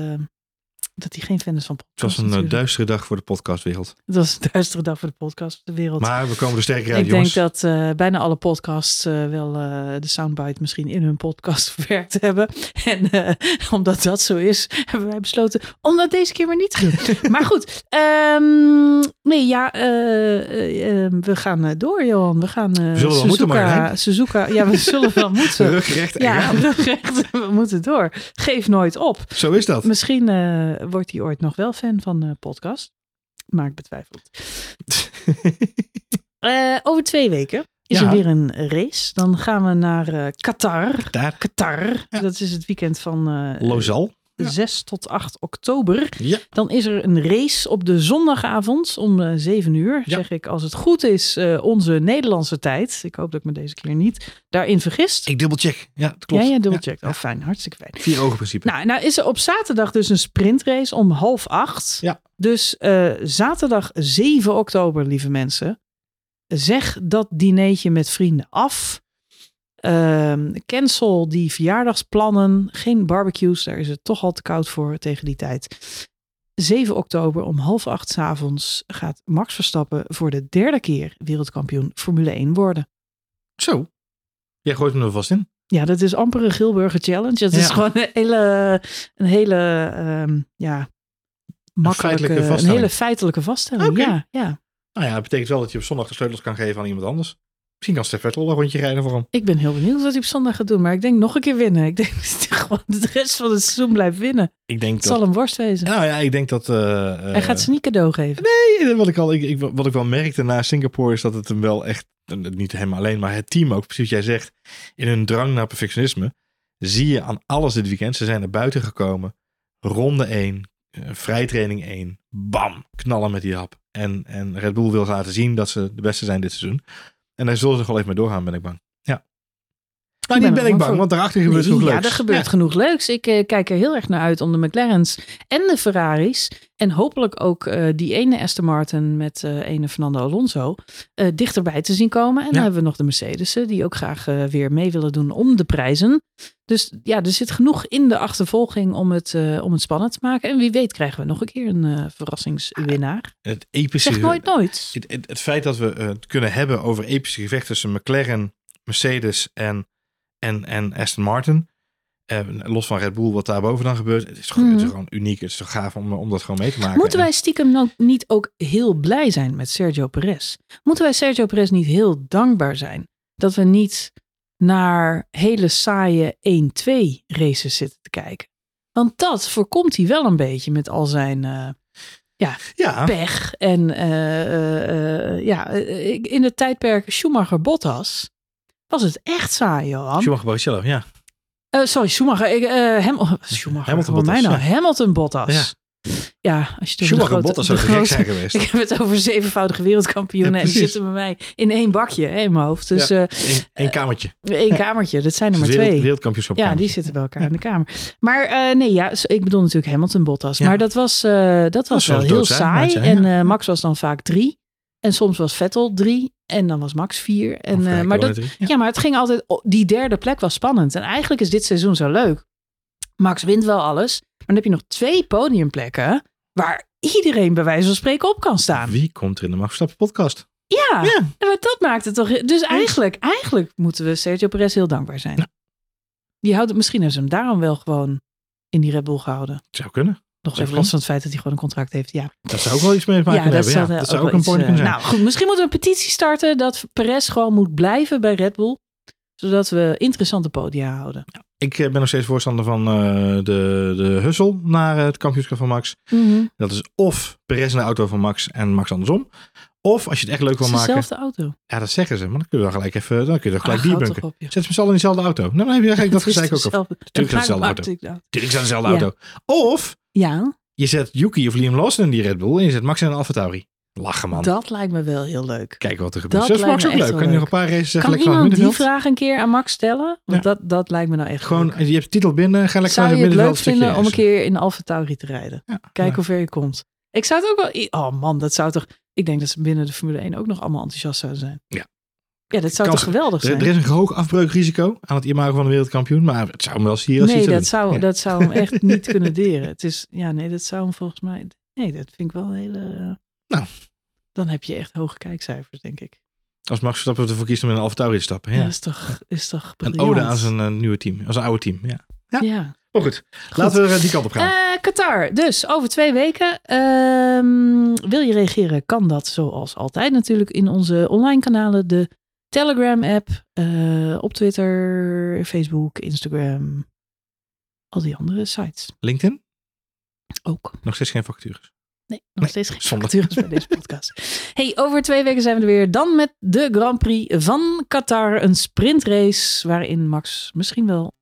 dat hij geen fan is van Het was een natuurlijk. duistere dag voor de podcastwereld. Het was een duistere dag voor de podcast, de wereld. Maar we komen er sterker uit, ik jongens. denk dat bijna alle podcasts wel de soundbite misschien in hun podcast verwerkt hebben. En omdat dat zo is, hebben wij besloten om dat deze keer maar niet te doen. maar goed, ehm, nee, ja, eh, eh, eh, we gaan door, Johan. We gaan We zullen moeten, Suzuka, ja, we zullen wel moeten. Rugrecht Ja, gaan. rugrecht, we moeten door. Geef nooit op. Zo is dat. Misschien wordt hij ooit nog wel fan van de podcast. Maar ik betwijfel het. Over twee weken is Ja. er weer een race. Dan gaan we naar Qatar. Qatar. Ja. Dat is het weekend van eh, Lozal. Ja. 6 tot 8 oktober. Dan is er een race op de zondagavond om eh 7 uur. Ja. Zeg ik, als het goed is, eh, onze Nederlandse tijd. Ik hoop dat ik me deze keer niet daarin vergist. Ik dubbelcheck. Ja, dat klopt. ja, ja, dubbelcheck. Ja, Oh, fijn. Hartstikke fijn. Vier ogen principe. Nou, nou is er op zaterdag dus een sprintrace om half acht. Ja. Dus eh, zaterdag 7 oktober, lieve mensen. zeg dat dineetje met vrienden af. Ehm, cancel die verjaardagsplannen. Geen barbecues, daar is het toch al te koud voor tegen die tijd. 7 oktober om half acht 's avonds gaat Max Verstappen voor de derde keer wereldkampioen Formule 1 worden. Zo. Jij gooit hem er vast in. Ja, dat is amper een Gilburger challenge. Het is gewoon een hele, een hele, ehm, ja, makkelijke, feitelijke een vaststelling. hele feitelijke vaststelling. Ja, ja. Nou ja, dat betekent wel dat je op zondag de sleutels kan geven aan iemand anders. Misschien kan Stef Vettel een rondje rijden voor hem. Ik ben heel benieuwd wat hij op zondag gaat doen. Maar ik denk nog een keer winnen. Ik denk dat hij gewoon de rest van het seizoen blijft winnen. Ik denk Het dat... zal een worst wezen. Nou ja, ik denk dat... eh, eh, Hij gaat ze niet cadeau geven. Nee, wat ik, al, ik, ik- wat ik wel merkte na Singapore is dat het hem wel echt, niet hem alleen, maar het team ook, precies wat jij zegt, in hun drang naar perfectionisme, zie je aan alles dit weekend. Ze zijn naar buiten gekomen, ronde 1, eh, vrijtraining 1, bam, knallen met die hap. En, en Red Bull wil laten zien dat ze de beste zijn dit seizoen. En daar zullen ze wel even mee doorgaan, ben ik bang. Ja. Maar ben niet ben ik bang voor. want daarachter gebeurt Nee, genoeg ja, leuks. er gebeurt Ja. genoeg leuks. Ik eh, kijk er heel erg naar uit om de McLaren's en de Ferraris. En hopelijk ook eh, die ene Aston Martin met eh ene Fernando Alonso eh, dichterbij te zien komen. En dan Ja. hebben we nog de Mercedes'en die ook graag weer mee willen doen om de prijzen. Dus ja, er zit genoeg in de achtervolging om het, eh, om het spannend te maken. En wie weet krijgen we nog een keer een eh, verrassingswinnaar. Het epische... Zeg nooit nooit. Het, het, het feit dat we het kunnen hebben over epische gevechten tussen McLaren, Mercedes en, en, en Aston Martin. Eh, los van Red Bull, wat daar boven dan gebeurt. Het is, gewoon, het is Mhm. gewoon uniek. Het is toch gaaf om, om dat gewoon mee te maken. Moeten En- wij stiekem nou niet ook heel blij zijn met Sergio Perez? Moeten wij Sergio Perez niet heel dankbaar zijn dat we niet naar hele saaie 1-2 races zitten te kijken? Want dat voorkomt hij wel een beetje met al zijn eh, ja, pech. En eh, eh, eh, ja, eh, in het tijdperk Schumacher-Bottas was het echt saai, Johan. Schumacher Barrichello, ja. Eh, sorry, Schumacher. Ik, Ham Schumacher. Hamilton Voor mij Bottas, nou? Hamilton Bottas. Ja. Ja, als je de Schumacher grote- Bottas zou gek zijn geweest. Ik heb het over zevenvoudige wereldkampioenen Ja, en die zitten bij mij in één bakje hè, in mijn hoofd. Dus Ja. eh Eén kamertje. één kamertje, dat zijn er maar wereld- twee. Wereldkampioenschap Ja, die zitten bij elkaar in de kamer. Maar nee, ja, ik bedoel natuurlijk Hamilton Bottas. Ja. Maar dat was, eh, dat was wel heel saai. maatje, en ja. Max was dan vaak drie. En soms was Vettel drie. En dan was Max vier. En, eh, maar dat, ja. maar het ging altijd. Die derde plek was spannend. En eigenlijk is dit seizoen zo leuk. Max wint wel alles. Maar dan heb je nog twee podiumplekken. Waar iedereen bij wijze van spreken op kan staan. Wie komt er in de Max Verstappen podcast? Ja, Ja. en maar dat maakt het toch. Dus eigenlijk, eigenlijk moeten we Sergio Perez heel dankbaar zijn. Ja. Die houdt, misschien hebben ze hem daarom wel gewoon in die Red Bull gehouden. Zou kunnen. Nog even los van het feit dat hij gewoon een contract heeft. Ja, Dat zou ook wel iets mee te maken ja kunnen dat hebben. zou, Ja, dat zou ook een point iets, eh, zijn. Nou goed, misschien moeten we een petitie starten dat Perez gewoon moet blijven bij Red Bull. Zodat we interessante podia houden. Ik eh, ben nog steeds voorstander van eh, de, de hustle naar het kampioenschap van Max. Dat is of Perez in de auto van Max en Max andersom. Of als je het echt leuk wil maken. dezelfde auto. Ja, dat zeggen ze. Maar dan kun je dan gelijk even, dan kun je er gelijk Ah, die houd bunken. toch op, joh. Zet ze met z'n allen in dezelfde auto. Nou, dan heb je eigenlijk dat gezeik ook af. dezelfde- Tuurlijk is Dan dezelfde zijn dezelfde auto. Of Ja, je zet Yuki of Liam Lawson in die Red Bull en je zet Max in een Alfa Tauri. Lachen man. dat lijkt me wel heel leuk. Kijken wat er gebeurt. Dat Dat is Max ook leuk. Kan je nog een paar races zeggen? Kan iemand die vraag een keer aan Max stellen? Want Ja. dat, dat lijkt me nou echt Gewoon, leuk. je hebt de titel binnen. Ga lekker Zou je het leuk vinden om een keer in Alfa Tauri te rijden? Ja, Kijken ja. hoe ver je komt. Ik zou het ook wel... Oh man, dat zou toch... Ik denk dat ze binnen de Formule 1 ook nog allemaal enthousiast zouden zijn. Ja. Ja, dat zou Kans- toch geweldig zijn? er is een hoog afbreukrisico aan het imago van de wereldkampioen. Maar het zou hem wel als nee, dat zou, Ja. dat zou hem echt niet kunnen deren. Het is... Ja, nee, dat zou hem volgens mij... Nee, dat vind ik wel een hele... eh, Nou. Dan heb je echt hoge kijkcijfers, denk ik. Als Max Verstappen ervoor kiest om in een Alfa Tauri te stappen. Ja, is toch, is toch een ode aan zijn eh, nieuwe team. Als een oude team. Ja. ja. Ja. Maar goed, laten we die kant op gaan. Eh, Qatar, dus over twee weken. Ehm, wil je reageren, kan dat zoals altijd natuurlijk in onze online kanalen. De Telegram-app, eh, op Twitter, Facebook, Instagram, al die andere sites LinkedIn? ook. Nog steeds geen vacatures. Nee, nog Nee, steeds geen zonde. vacatures bij deze podcast. Hey, over twee weken zijn we er weer. Dan met de Grand Prix van Qatar. Een sprintrace waarin Max misschien wel,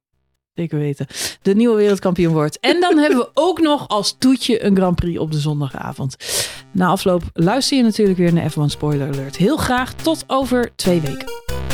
zeker weten, de nieuwe wereldkampioen wordt. En dan hebben we ook nog als toetje een Grand Prix op de zondagavond. Na afloop luister je natuurlijk weer naar F1 Spoiler Alert. Heel graag tot over twee weken.